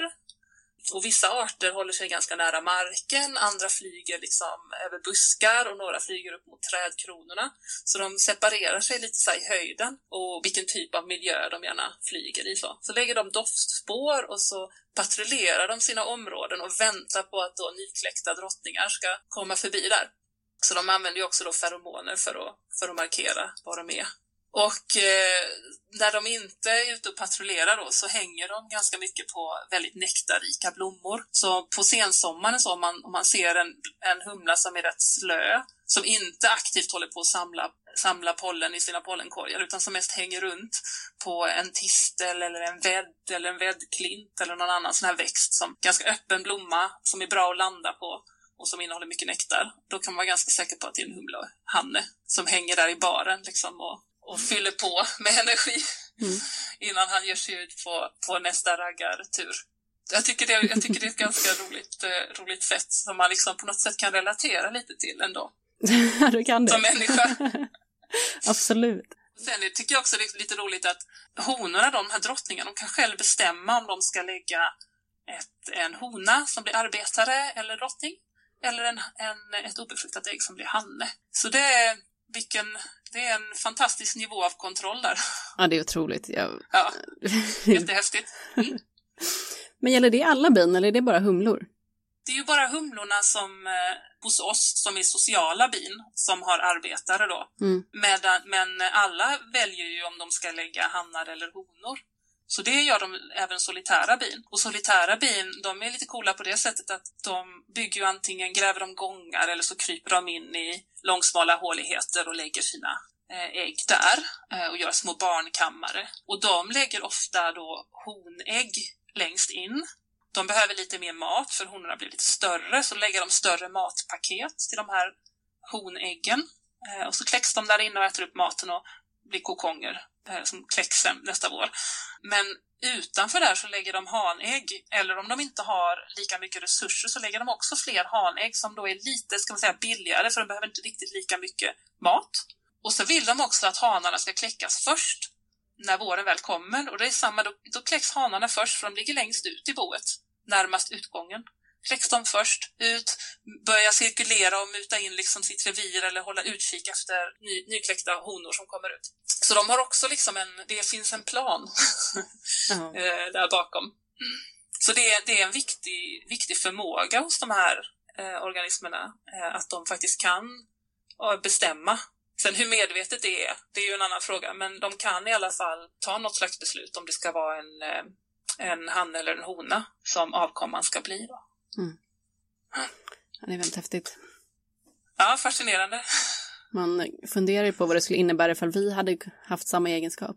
S2: och vissa arter håller sig ganska nära marken, andra flyger liksom över buskar och några flyger upp mot trädkronorna. Så de separerar sig lite så i höjden och vilken typ av miljö de gärna flyger i. Så, så lägger de doftspår och så patrullerar de sina områden och väntar på att då nykläckta drottningar ska komma förbi där. Så de använder ju också då feromoner för att, för att markera var de är. Och eh, när de inte är ute och patrullerar då så hänger de ganska mycket på väldigt nektarrika blommor. Så på sensommaren så om man, om man ser en, en humla som är rätt slö, som inte aktivt håller på att samla, samla pollen i sina pollenkorgar utan som mest hänger runt på en tistel eller en vädd eller en väddklint eller någon annan sån här växt som ganska öppen blomma som är bra att landa på och som innehåller mycket nektar, då kan man vara ganska säker på att det är en humlehanne som hänger där i baren liksom och och fyller på med energi mm. innan han ger sig ut på, på nästa raggartur. Jag tycker, det, jag tycker det är ett ganska roligt, eh, roligt sätt som man liksom på något sätt kan relatera lite till ändå.
S1: Du kan det.
S2: Som människa.
S1: Absolut.
S2: Sen tycker jag också det är lite roligt att honorna, de här drottningarna, de kan själv bestämma om de ska lägga ett, en hona som blir arbetare eller drottning eller en, en, ett obefruktat ägg som blir hanne. Så det är, vilken, det är en fantastisk nivå av kontroll där.
S1: Ja, det är otroligt. Jag...
S2: Ja, jättehäftigt. Mm.
S1: Men gäller det alla bin eller är det bara humlor?
S2: Det är ju bara humlorna som eh, hos oss som är sociala bin som har arbetare då. Mm. Medan, men alla väljer ju om de ska lägga hannar eller honor. Så det gör de även solitära bin. Och solitära bin, de är lite coola på det sättet att de bygger ju antingen, gräver de gångar eller så kryper de in i långsmala håligheter och lägger sina eh, ägg där eh, och gör små barnkammare. Och de lägger ofta då honägg längst in. De behöver lite mer mat för honorna blir lite större, så lägger de större matpaket till de här honäggen. Eh, och så kläcks de där inne och äter upp maten och blir kokonger Eh, som kläcks sen nästa vår. Men utanför där så lägger de hanägg, eller om de inte har lika mycket resurser så lägger de också fler hanägg som då är lite, ska man säga, billigare för de behöver inte riktigt lika mycket mat. Och så vill de också att hanarna ska kläckas först när våren väl kommer och det är samma, då, då kläcks hanarna först för de ligger längst ut i boet, närmast utgången de först ut, börjar cirkulera och muta in liksom sitt revir eller hålla utkik efter ny, nykläckta honor som kommer ut. Så de har också liksom en, det finns en plan mm. där bakom. Så det, det är en viktig, viktig förmåga hos de här eh, organismerna, eh, att de faktiskt kan eh, bestämma. Sen hur medvetet det är, det är ju en annan fråga, men de kan i alla fall ta något slags beslut om det ska vara en, eh, en han eller en hona som avkomman ska bli. Då. Mm.
S1: det är väldigt häftigt.
S2: Ja, fascinerande.
S1: Man funderar ju på vad det skulle innebära ifall vi hade haft samma egenskap.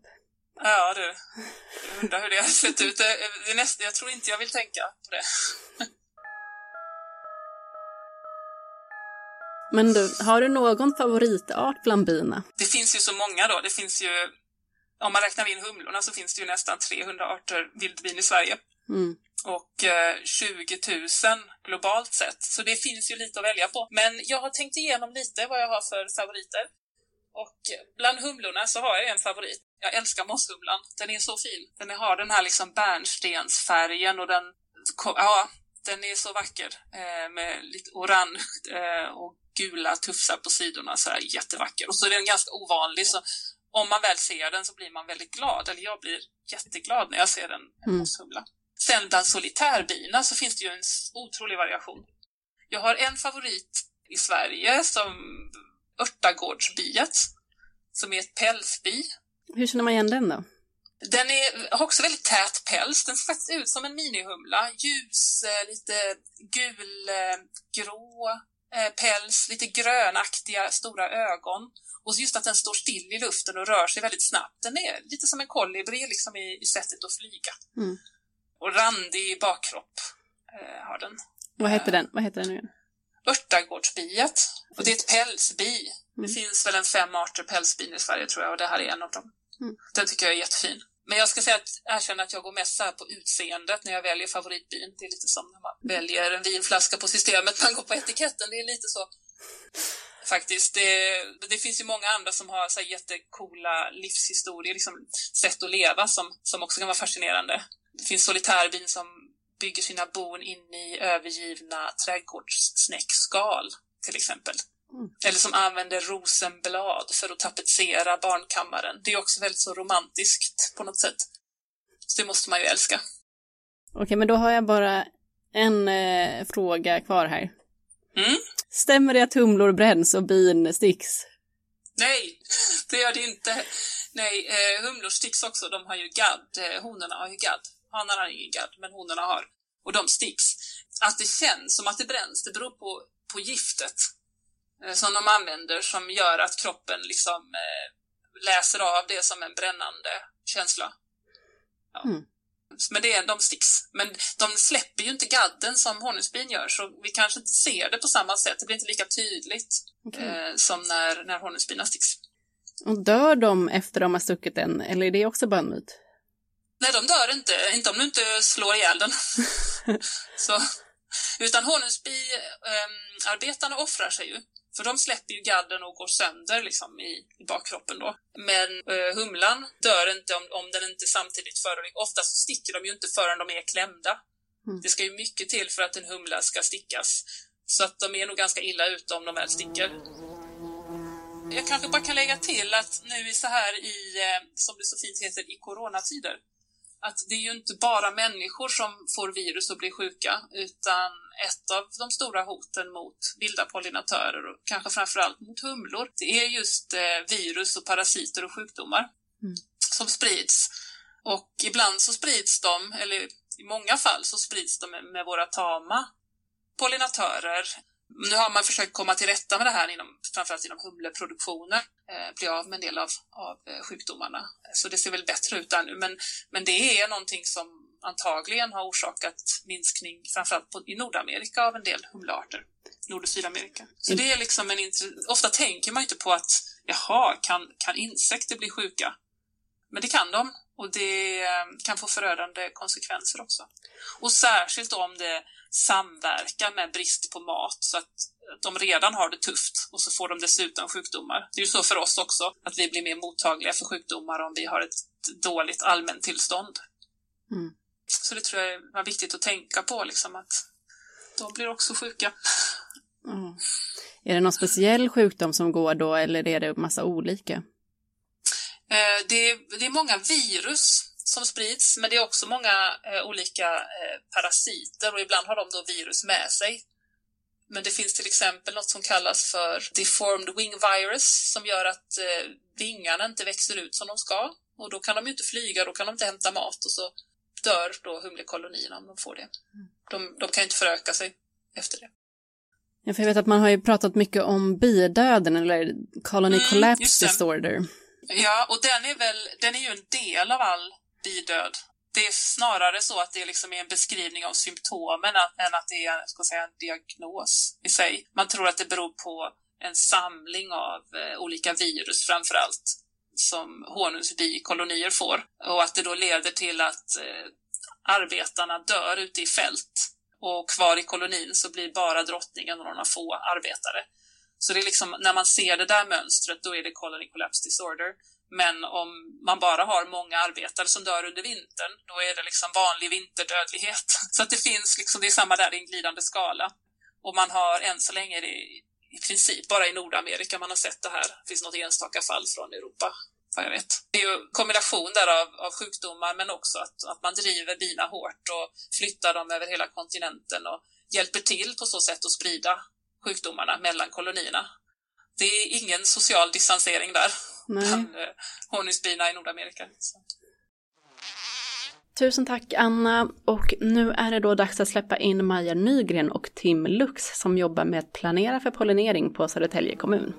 S2: Ja, du. Jag undrar hur det hade sett ut. Det, det nästa, jag tror inte jag vill tänka på det.
S1: Men du, har du någon favoritart bland bina?
S2: Det finns ju så många då. Det finns ju, om man räknar in humlorna så finns det ju nästan 300 arter vildbin i Sverige. Mm och 20 eh, 000 globalt sett. Så det finns ju lite att välja på. Men jag har tänkt igenom lite vad jag har för favoriter. Och bland humlorna så har jag en favorit. Jag älskar mosshumlan. Den är så fin. Den har den här liksom bärnstensfärgen och den, ja, den är så vacker. Eh, med lite orange eh, och gula tufsar på sidorna. Så här, jättevacker. Och så är den ganska ovanlig. Så om man väl ser den så blir man väldigt glad. Eller jag blir jätteglad när jag ser en, en mm. mosshumla. Sen bland solitärbina så finns det ju en otrolig variation. Jag har en favorit i Sverige som örtagårdsbiet, som är ett pälsbi.
S1: Hur känner man igen den då?
S2: Den är, har också väldigt tät päls. Den ser faktiskt ut som en minihumla. Ljus, eh, lite gulgrå eh, päls, lite grönaktiga stora ögon. Och just att den står still i luften och rör sig väldigt snabbt. Den är lite som en kolibri liksom i, i sättet att flyga. Mm och randig bakkropp eh, har den.
S1: Vad heter den? Vad heter den nu?
S2: Örtagårdsbiet. Och det är ett pälsbi. Mm. Det finns väl en fem arter pälsbin i Sverige tror jag och det här är en av dem. Mm. Den tycker jag är jättefin. Men jag ska säga att, erkänna att jag går mest så på utseendet när jag väljer favoritbin. Det är lite som när man väljer en vinflaska på systemet, man går på etiketten. Det är lite så. Faktiskt. Det, det finns ju många andra som har så här jättekola livshistorier, liksom sätt att leva som, som också kan vara fascinerande. Det finns solitärbin som bygger sina bon in i övergivna trädgårdssnäckskal, till exempel. Mm. Eller som använder rosenblad för att tapetsera barnkammaren. Det är också väldigt så romantiskt på något sätt. Så det måste man ju älska.
S1: Okej, men då har jag bara en eh, fråga kvar här.
S2: Mm?
S1: Stämmer det att humlor bränns och bin sticks?
S2: Nej, det gör det inte. Nej, eh, humlor sticks också. De har ju gadd. Eh, honorna har ju gadd. Hanarna har ingen gadd, men honorna har. Och de sticks. Att det känns som att det bränns, det beror på, på giftet. Eh, som de använder som gör att kroppen liksom eh, läser av det som en brännande känsla. Ja. Mm. Men det är, de sticks. Men de släpper ju inte gadden som honungsbin gör, så vi kanske inte ser det på samma sätt. Det blir inte lika tydligt okay. eh, som när, när honungsbina sticks.
S1: Och dör de efter de har stuckit den, eller är det också bara en myt?
S2: Nej, de dör inte, inte om du inte slår ihjäl den. så, utan honungsbiarbetarna eh, offrar sig ju. För de släpper ju gadden och går sönder liksom i, i bakkroppen då. Men eh, humlan dör inte om, om den inte samtidigt förolyckas. Oftast sticker de ju inte förrän de är klämda. Mm. Det ska ju mycket till för att en humla ska stickas. Så att de är nog ganska illa ute om de väl sticker. Jag kanske bara kan lägga till att nu är så här i, eh, som det så fint heter, i coronatider, att det är ju inte bara människor som får virus och blir sjuka, utan ett av de stora hoten mot vilda pollinatörer och kanske framförallt mot humlor, det är just eh, virus och parasiter och sjukdomar mm. som sprids. Och ibland så sprids de, eller i många fall så sprids de med våra tama pollinatörer nu har man försökt komma till rätta med det här inom, framförallt inom humleproduktionen, eh, bli av med en del av, av eh, sjukdomarna. Så det ser väl bättre ut där nu, men, men det är någonting som antagligen har orsakat minskning, framförallt på, i Nordamerika, av en del humlearter. Nord och Sydamerika. Så mm. det är liksom en Ofta tänker man inte på att jaha, kan, kan insekter bli sjuka? Men det kan de och det eh, kan få förödande konsekvenser också. Och särskilt om det samverkar med brist på mat så att de redan har det tufft och så får de dessutom sjukdomar. Det är ju så för oss också, att vi blir mer mottagliga för sjukdomar om vi har ett dåligt allmäntillstånd. Mm. Så det tror jag är viktigt att tänka på, liksom att de blir också sjuka.
S1: Mm. Är det någon speciell sjukdom som går då eller är det massa olika?
S2: Eh, det, är, det är många virus som sprids, men det är också många eh, olika eh, parasiter och ibland har de då virus med sig. Men det finns till exempel något som kallas för deformed wing virus som gör att eh, vingarna inte växer ut som de ska och då kan de ju inte flyga, då kan de inte hämta mat och så dör då humlekolonierna om de får det. De, de kan inte föröka sig efter det.
S1: Ja, för jag vet att man har ju pratat mycket om bidöden eller colony mm, collapse disorder.
S2: Ja, och den är väl, den är ju en del av all bidöd. Det är snarare så att det liksom är en beskrivning av symptomen än att det är ska säga, en diagnos i sig. Man tror att det beror på en samling av eh, olika virus framför allt som honungsbikolonier får och att det då leder till att eh, arbetarna dör ute i fält och kvar i kolonin så blir bara drottningen och några få arbetare. Så det är liksom, när man ser det där mönstret, då är det colony collapse disorder. Men om man bara har många arbetare som dör under vintern, då är det liksom vanlig vinterdödlighet. Så att det finns liksom, det är samma där i en glidande skala. Och man har än så länge det i princip bara i Nordamerika man har sett det här. Det finns något enstaka fall från Europa, vad jag vet. Det är ju en kombination där av, av sjukdomar men också att, att man driver bina hårt och flyttar dem över hela kontinenten och hjälper till på så sätt att sprida sjukdomarna mellan kolonierna. Det är ingen social distansering där bland eh, honungsbina i Nordamerika. Så.
S1: Tusen tack Anna och nu är det då dags att släppa in Maja Nygren och Tim Lux som jobbar med att planera för pollinering på Södertälje kommun.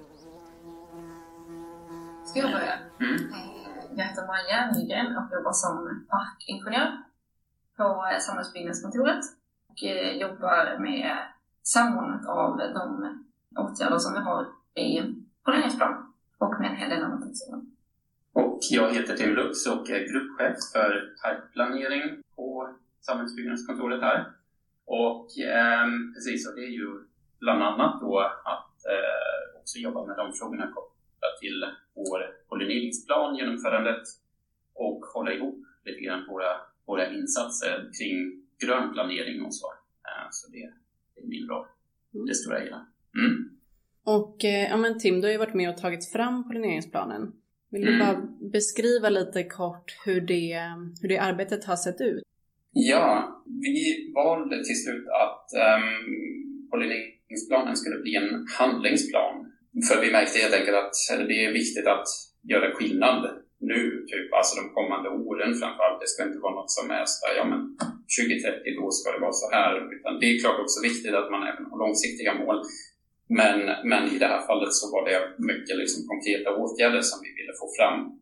S3: Ska jag börja? Mm. Jag heter Maja Nygren och jobbar som parkingenjör på samhällsbyggnadskontoret. och eh, jobbar med samordnat av de åtgärder som vi har i pollineringsplan och med en hel del annat också.
S4: Och jag heter Tim Lux och är gruppchef för parkplanering på samhällsbyggnadskontoret här. Och eh, precis, och det är ju bland annat då att eh, också jobba med de frågorna kopplat till vår pollineringsplan, genomförandet och hålla ihop lite grann våra, våra insatser kring grön planering och så. Eh, så det, det är min roll, mm. det stora hela. Mm.
S1: Och eh, ja, men Tim, du har ju varit med och tagit fram pollineringsplanen. Vill du mm. bara beskriva lite kort hur det, hur det arbetet har sett ut?
S4: Ja, vi valde till slut att um, pollineringsplanen skulle bli en handlingsplan. För vi märkte helt enkelt att det är viktigt att göra skillnad nu, typ, alltså de kommande åren framförallt. Det ska inte vara något som är så ja men 2030 då ska det vara så här. Utan det är klart också viktigt att man även har långsiktiga mål. Men, men i det här fallet så var det mycket liksom konkreta åtgärder som vi ville få fram.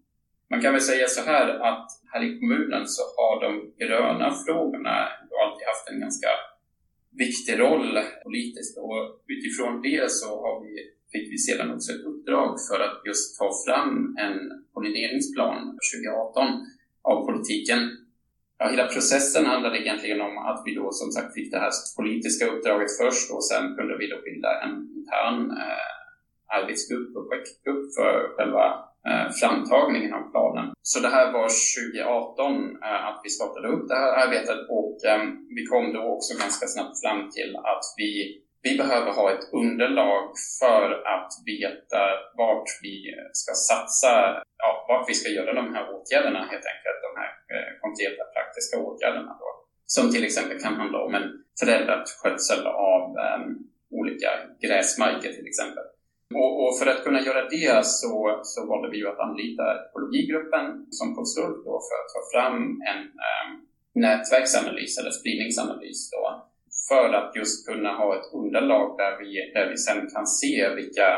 S4: Man kan väl säga så här att här i kommunen så har de gröna frågorna alltid haft en ganska viktig roll politiskt och utifrån det så har vi, fick vi sedan också ett uppdrag för att just ta fram en pollineringsplan 2018 av politiken Ja, hela processen handlade egentligen om att vi då som sagt fick det här politiska uppdraget först och sen kunde vi då bilda en intern eh, arbetsgrupp och projektgrupp för själva eh, framtagningen av planen. Så det här var 2018 eh, att vi startade upp det här arbetet och eh, vi kom då också ganska snabbt fram till att vi vi behöver ha ett underlag för att veta vart vi ska satsa, ja, vart vi ska göra de här åtgärderna helt enkelt, de här eh, konkreta praktiska åtgärderna då. Som till exempel kan handla om en förändrad skötsel av eh, olika gräsmarker till exempel. Och, och, för att kunna göra det så, så valde vi ju att anlita ekologigruppen som konsult då för att ta fram en eh, nätverksanalys eller spridningsanalys då för att just kunna ha ett underlag där vi, där vi sen kan se vilka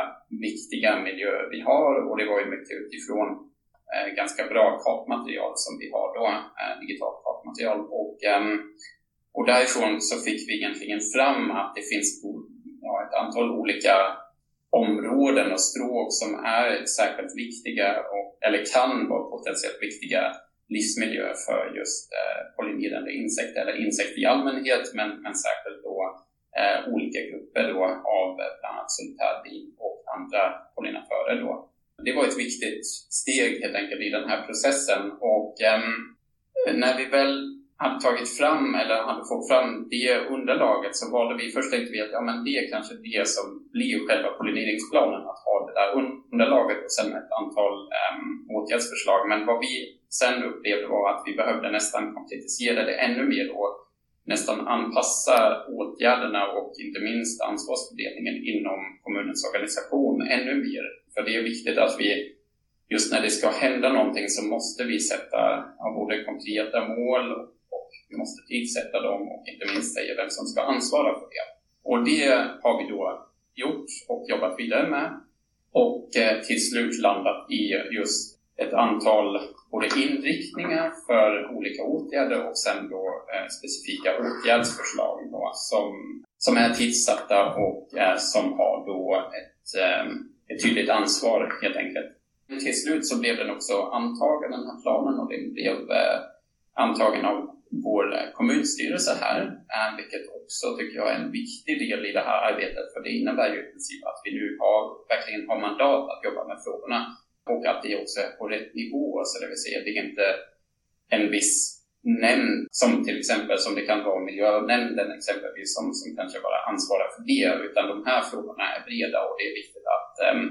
S4: viktiga miljöer vi har och det var ju mycket utifrån eh, ganska bra kartmaterial som vi har då, eh, digitalt kartmaterial och, eh, och därifrån så fick vi egentligen fram att det finns ja, ett antal olika områden och stråk som är särskilt viktiga och, eller kan vara potentiellt viktiga livsmiljöer för just eh, pollinerande insekter, eller insekter i allmänhet, men, men särskilt då eh, olika grupper då av bland annat solitärbi och andra pollinatörer. Då. Det var ett viktigt steg helt enkelt i den här processen och eh, när vi väl hade tagit fram eller hade fått fram det underlaget så valde vi först tänkte vi att ja, men det är kanske det som blir själva pollineringsplanen, att ha det där underlaget och sen ett antal um, åtgärdsförslag. Men vad vi sen upplevde var att vi behövde nästan konkretisera det ännu mer och nästan anpassa åtgärderna och inte minst ansvarsfördelningen inom kommunens organisation ännu mer. För det är viktigt att vi, just när det ska hända någonting så måste vi sätta både konkreta mål och vi måste tidsätta dem och inte minst säga vem som ska ansvara för det. Och det har vi då gjort och jobbat vidare med och eh, till slut landat i just ett antal både inriktningar för olika åtgärder och sen då eh, specifika åtgärdsförslag då, som, som är tidsatta och som har då ett, eh, ett tydligt ansvar helt enkelt. Till slut så blev den också antagen, den här planen, och den blev antagen av vår eh, kommunstyrelse här, eh, vilket också tycker jag är en viktig del i det här arbetet, för det innebär ju i princip att vi nu har, verkligen har mandat att jobba med frågorna. Och att det också är på rätt nivå, så det vill säga det är inte en viss nämnd som till exempel som det kan vara miljönämnden exempelvis som, som kanske bara ansvarar för det, utan de här frågorna är breda och det är viktigt att, um,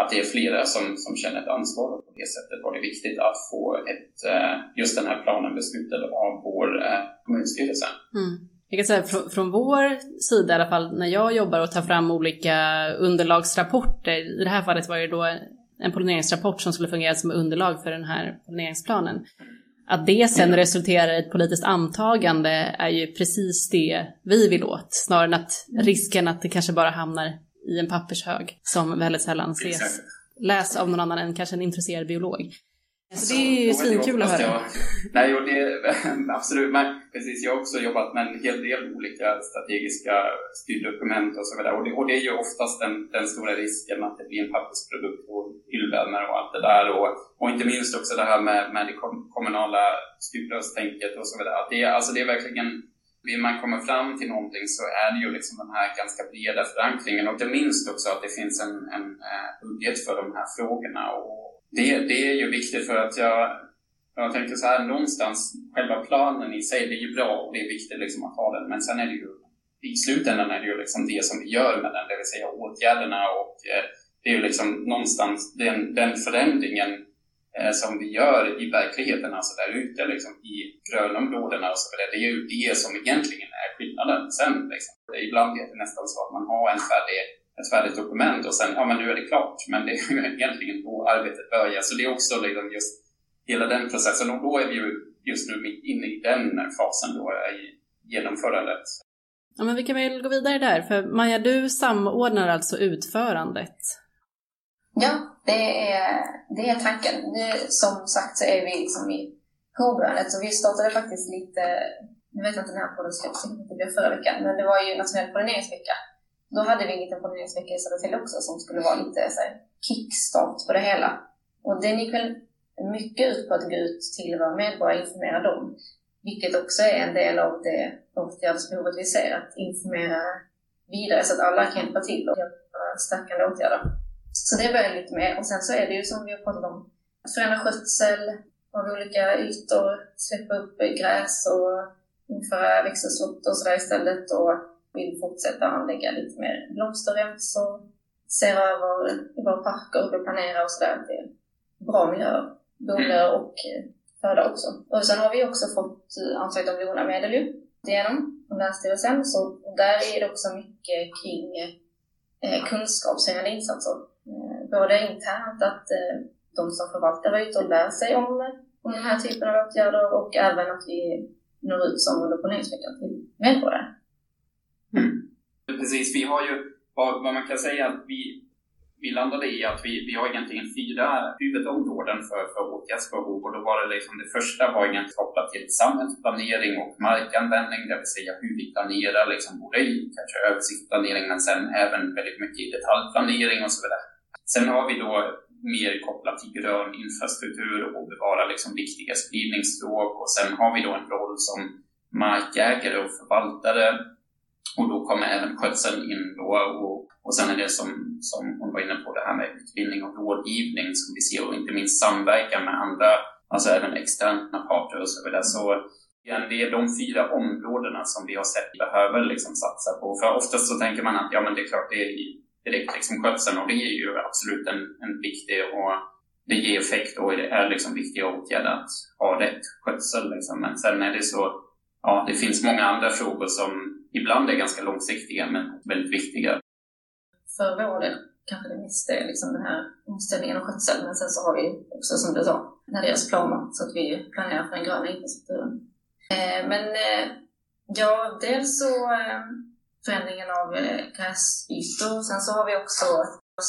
S4: att det är flera som, som känner ett ansvar och på det sättet var det viktigt att få ett, eh, just den här planen beslutad av vår eh, kommunstyrelse.
S1: Mm. Jag kan säga från, från vår sida i alla fall, när jag jobbar och tar fram olika underlagsrapporter, i det här fallet var det då en pollineringsrapport som skulle fungera som underlag för den här pollineringsplanen. Att det sen resulterar i ett politiskt antagande är ju precis det vi vill åt, snarare än att risken att det kanske bara hamnar i en pappershög som väldigt sällan ses, läs av någon annan än kanske en intresserad biolog. Så det är ju svinkul att höra. Jag,
S4: nej, och det, absolut. Men precis, jag har också jobbat med en hel del olika strategiska styrdokument och så vidare. Och det, och det är ju oftast den, den stora risken att det blir en pappersprodukt och hyllvärmare och allt det där. Och, och inte minst också det här med, med det kommunala stuprörstänket och så vidare. Att det, alltså det är verkligen vill man komma fram till någonting så är det ju liksom den här ganska breda förankringen. Och inte minst också att det finns en, en uh, budget för de här frågorna. Och det, det är ju viktigt för att jag, jag tänker så här någonstans, själva planen i sig, det är ju bra och det är viktigt liksom att ha den, men sen är det ju i slutändan är det ju liksom det som vi gör med den, det vill säga åtgärderna. Och uh, det är ju liksom någonstans den, den förändringen Eh, som vi gör i verkligheten, alltså där ute liksom, i grönområdena och så vidare. Det är ju det som egentligen är skillnaden sen. Liksom. Ibland är det nästan så att man har en färdig, ett färdigt dokument och sen, ja men nu är det klart. Men det är ju egentligen då arbetet börjar. Så det är också liksom just hela den processen och då är vi ju just nu mitt inne i den fasen då eh, i genomförandet.
S1: Ja, men vi kan väl gå vidare där, för Maja, du samordnar alltså utförandet
S3: Ja, det är, det är tanken. Nu, som sagt så är vi liksom i påbörjandet, så vi startade faktiskt lite, nu vet jag inte när podden släpps, det blev förra veckan, men det var ju nationell pollineringsvecka. Då hade vi en liten pollineringsvecka i Södertälje också som skulle vara lite så här, kickstart på det hela. Och den gick väl mycket ut på att gå ut till våra medborgare och informera dem. Vilket också är en del av det åtgärdsbehovet vi ser, att informera vidare så att alla kan hjälpa till och göra stärkande åtgärder. Så det börjar lite med. Och sen så är det ju som vi har pratat om, förändra skötsel av olika ytor, släppa upp gräs och införa växelslott och sådär istället och vill fortsätta anlägga lite mer blomsterrens och se över i våra parker hur vi planerar och sådär. Det är bra miljöer, boende och föda också. Och sen har vi också fått ansökt om LONA-medel ju, genom Länsstyrelsen. Så där är det också mycket kring eh, kunskapshöjande insatser både internt att eh, de som förvaltar var ute och lär sig om, om den här typen av åtgärder och även att vi når ut som under planeringsveckan till medborgare.
S4: Mm. Precis, vi har ju, vad, vad, man kan säga att vi, vi landade i att vi, vi har egentligen fyra huvudområden för, för åtgärdsbehov och då var det liksom det första var egentligen kopplat till samhällsplanering och markanvändning, det vill säga hur vi planerar liksom både i kanske översiktsplanering men sen även väldigt mycket i detaljplanering och så vidare. Sen har vi då mer kopplat till grön infrastruktur och bevara liksom viktiga spridningsstråk och sen har vi då en roll som markägare och förvaltare och då kommer även skötseln in då och, och sen är det som, som hon var inne på det här med utbildning och rådgivning som vi ser och inte minst samverkan med andra, alltså även externa parter och så vidare. Så igen, det är de fyra områdena som vi har sett behöver liksom satsa på. För oftast så tänker man att ja, men det är klart, det är direkt liksom skötseln och det är ju absolut en, en viktig och det ger effekt och det är liksom viktiga åtgärder att ha rätt skötsel. Liksom. Men sen är det så, ja, det finns många andra frågor som ibland är ganska långsiktiga men väldigt viktiga.
S3: För vår del kanske det mesta är liksom den här omställningen och skötseln, men sen så har vi också som du sa, när det görs planer så att vi planerar för den gröna infrastrukturen. Eh, men eh, ja, dels så eh, förändringen av eh, gräsytor. Sen så har vi också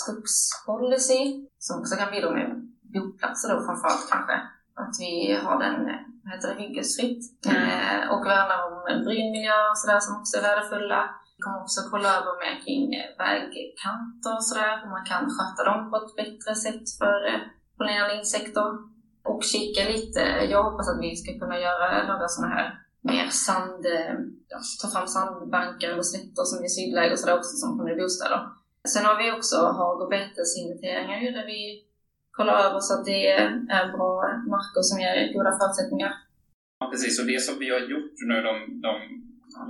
S3: skogspolicy som också kan bidra med boplatser då framförallt kanske. Att vi har den, eh, vad heter det, hyggesfritt. Mm. Eh, och värnar om brynmiljöer och sådär som också är värdefulla. Vi kommer också kolla över mer kring vägkanter och sådär, hur man kan sköta dem på ett bättre sätt för pollinerande insekter. Och kika lite, jag hoppas att vi ska kunna göra några sådana här mer sand, eh, ja, ta fram sandbankar eller slätter som är sydläge och sådär också som kommer i bostäder. Sen har vi också hag och betesinventeringar där vi kollar över så att det är bra marker som ger goda förutsättningar.
S4: Ja, precis. Och det som vi har gjort nu de, de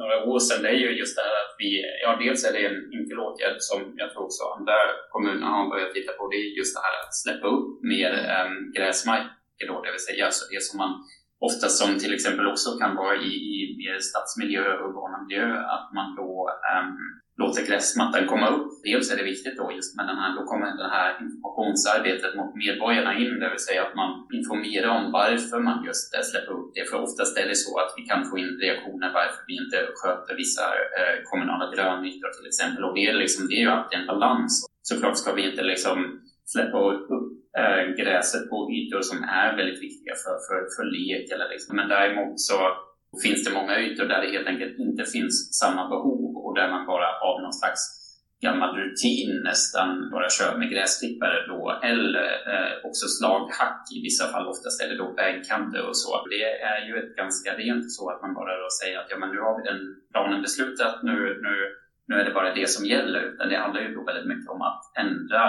S4: några år sedan, det är ju just det här att vi, ja dels är det en enkel åtgärd som jag tror också andra kommuner har börjat titta på, det är just det här att släppa upp mer äm, gräsmarker då, det vill säga alltså det som man Ofta som till exempel också kan vara i, i mer stadsmiljö och urbana miljö, att man då um, låter gräsmattan komma upp. Dels är det viktigt då just med den här, då kommer det här informationsarbetet mot medborgarna in, det vill säga att man informerar om varför man just släpper upp det. För oftast är det så att vi kan få in reaktioner varför vi inte sköter vissa eh, kommunala grönytor till exempel. Och det är, liksom, det är ju alltid en balans. Såklart ska vi inte liksom släppa upp Eh, gräset på ytor som är väldigt viktiga för, för, för lek. Eller liksom. Men däremot så finns det många ytor där det helt enkelt inte finns samma behov och där man bara av någon slags gammal rutin nästan bara kör med gräsklippare då eller eh, också slaghack i vissa fall, oftast eller då vägkanter och så. Det är ju ett ganska, det är inte så att man bara då säger att ja men nu har vi den planen beslutat, nu, nu, nu är det bara det som gäller, utan det handlar ju då väldigt mycket om att ändra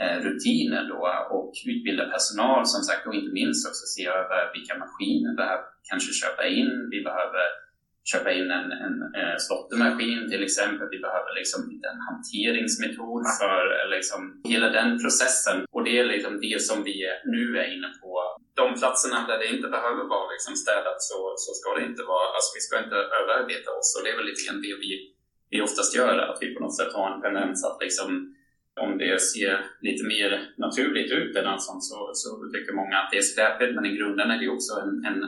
S4: Eh, rutiner då och utbilda personal som sagt och inte minst också se över vilka maskiner vi behöver kanske köpa in. Vi behöver köpa in en, en eh, till exempel. Vi behöver liksom en hanteringsmetod för eh, liksom, hela den processen. Och det är liksom det som vi nu är inne på. De platserna där det inte behöver vara liksom städat så, så ska det inte vara. Alltså vi ska inte överarbeta oss och det är väl lite grann det vi, vi oftast gör. Att vi på något sätt har en tendens att liksom om det ser lite mer naturligt ut eller något sånt så, så tycker många att det är skräpigt men i grunden är det också en, en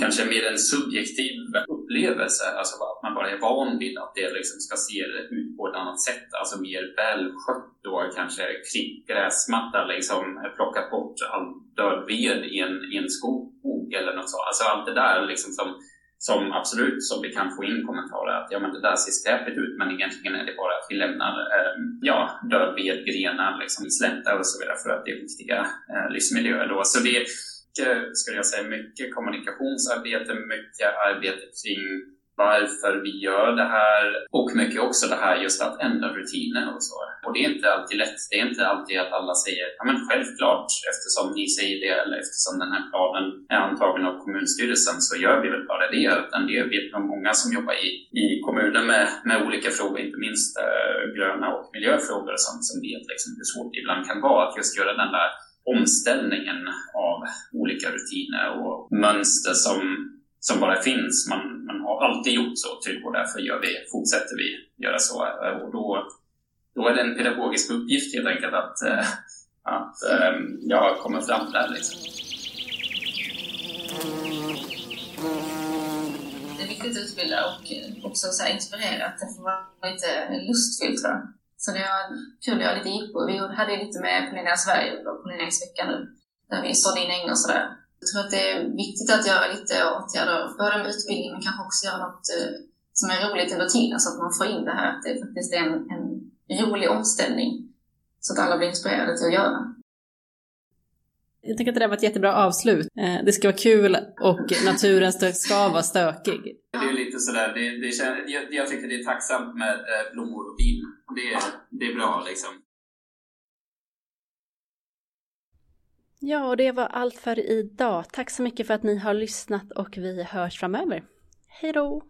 S4: kanske mer en subjektiv upplevelse, alltså att man bara är van vid att det liksom ska se ut på ett annat sätt, alltså mer välskött då kanske klippt gräsmatta, liksom plockat bort all död ved i en, i en skog eller något sånt. Alltså allt det där liksom som, som absolut som vi kan få in kommentarer att ja men det där ser skräpigt ut men egentligen är det bara att vi lämnar eh, ja, död ved, grenar, liksom släntar och så vidare för att det är viktiga eh, livsmiljöer då. Så det är skulle jag säga, mycket kommunikationsarbete, mycket arbete kring varför vi gör det här och mycket också det här just att ändra rutiner och så. Och det är inte alltid lätt. Det är inte alltid att alla säger ja men självklart eftersom ni säger det eller eftersom den här planen är antagen av kommunstyrelsen så gör vi väl bara det. Utan det vet nog många som jobbar i, i kommuner med, med olika frågor, inte minst äh, gröna och miljöfrågor och som, som vet liksom hur svårt det ibland kan vara att just göra den där omställningen av olika rutiner och mönster som, som bara finns. Man, man har alltid gjort så typ, och därför gör vi, fortsätter vi göra så. Eh, och då, då är det en pedagogisk uppgift helt enkelt att, eh, att eh, ja, fram där. Liksom.
S3: Det är viktigt att utbilda och eh, också så inspirera, det får vara lite lustfyllt. Va? Så det var kul att göra lite jippo. Vi hade lite med Pollinera Sverige och Pollineringsveckan nu, där vi sådde in äng och sådär. Jag tror att det är viktigt att göra lite åtgärder, både med utbildning men kanske också göra något eh, som är roligt under tiden så att man får in det här att det faktiskt är en, en rolig omställning så att alla blir inspirerade till att göra.
S1: Jag tycker att det där var ett jättebra avslut. Eh, det ska vara kul och naturen ska vara stökig.
S4: Det är lite sådär, det, det jag, jag tycker det är tacksamt med eh, blommor och bin. Det, det är bra liksom.
S1: Ja, och det var allt för idag. Tack så mycket för att ni har lyssnat och vi hörs framöver. Hej då!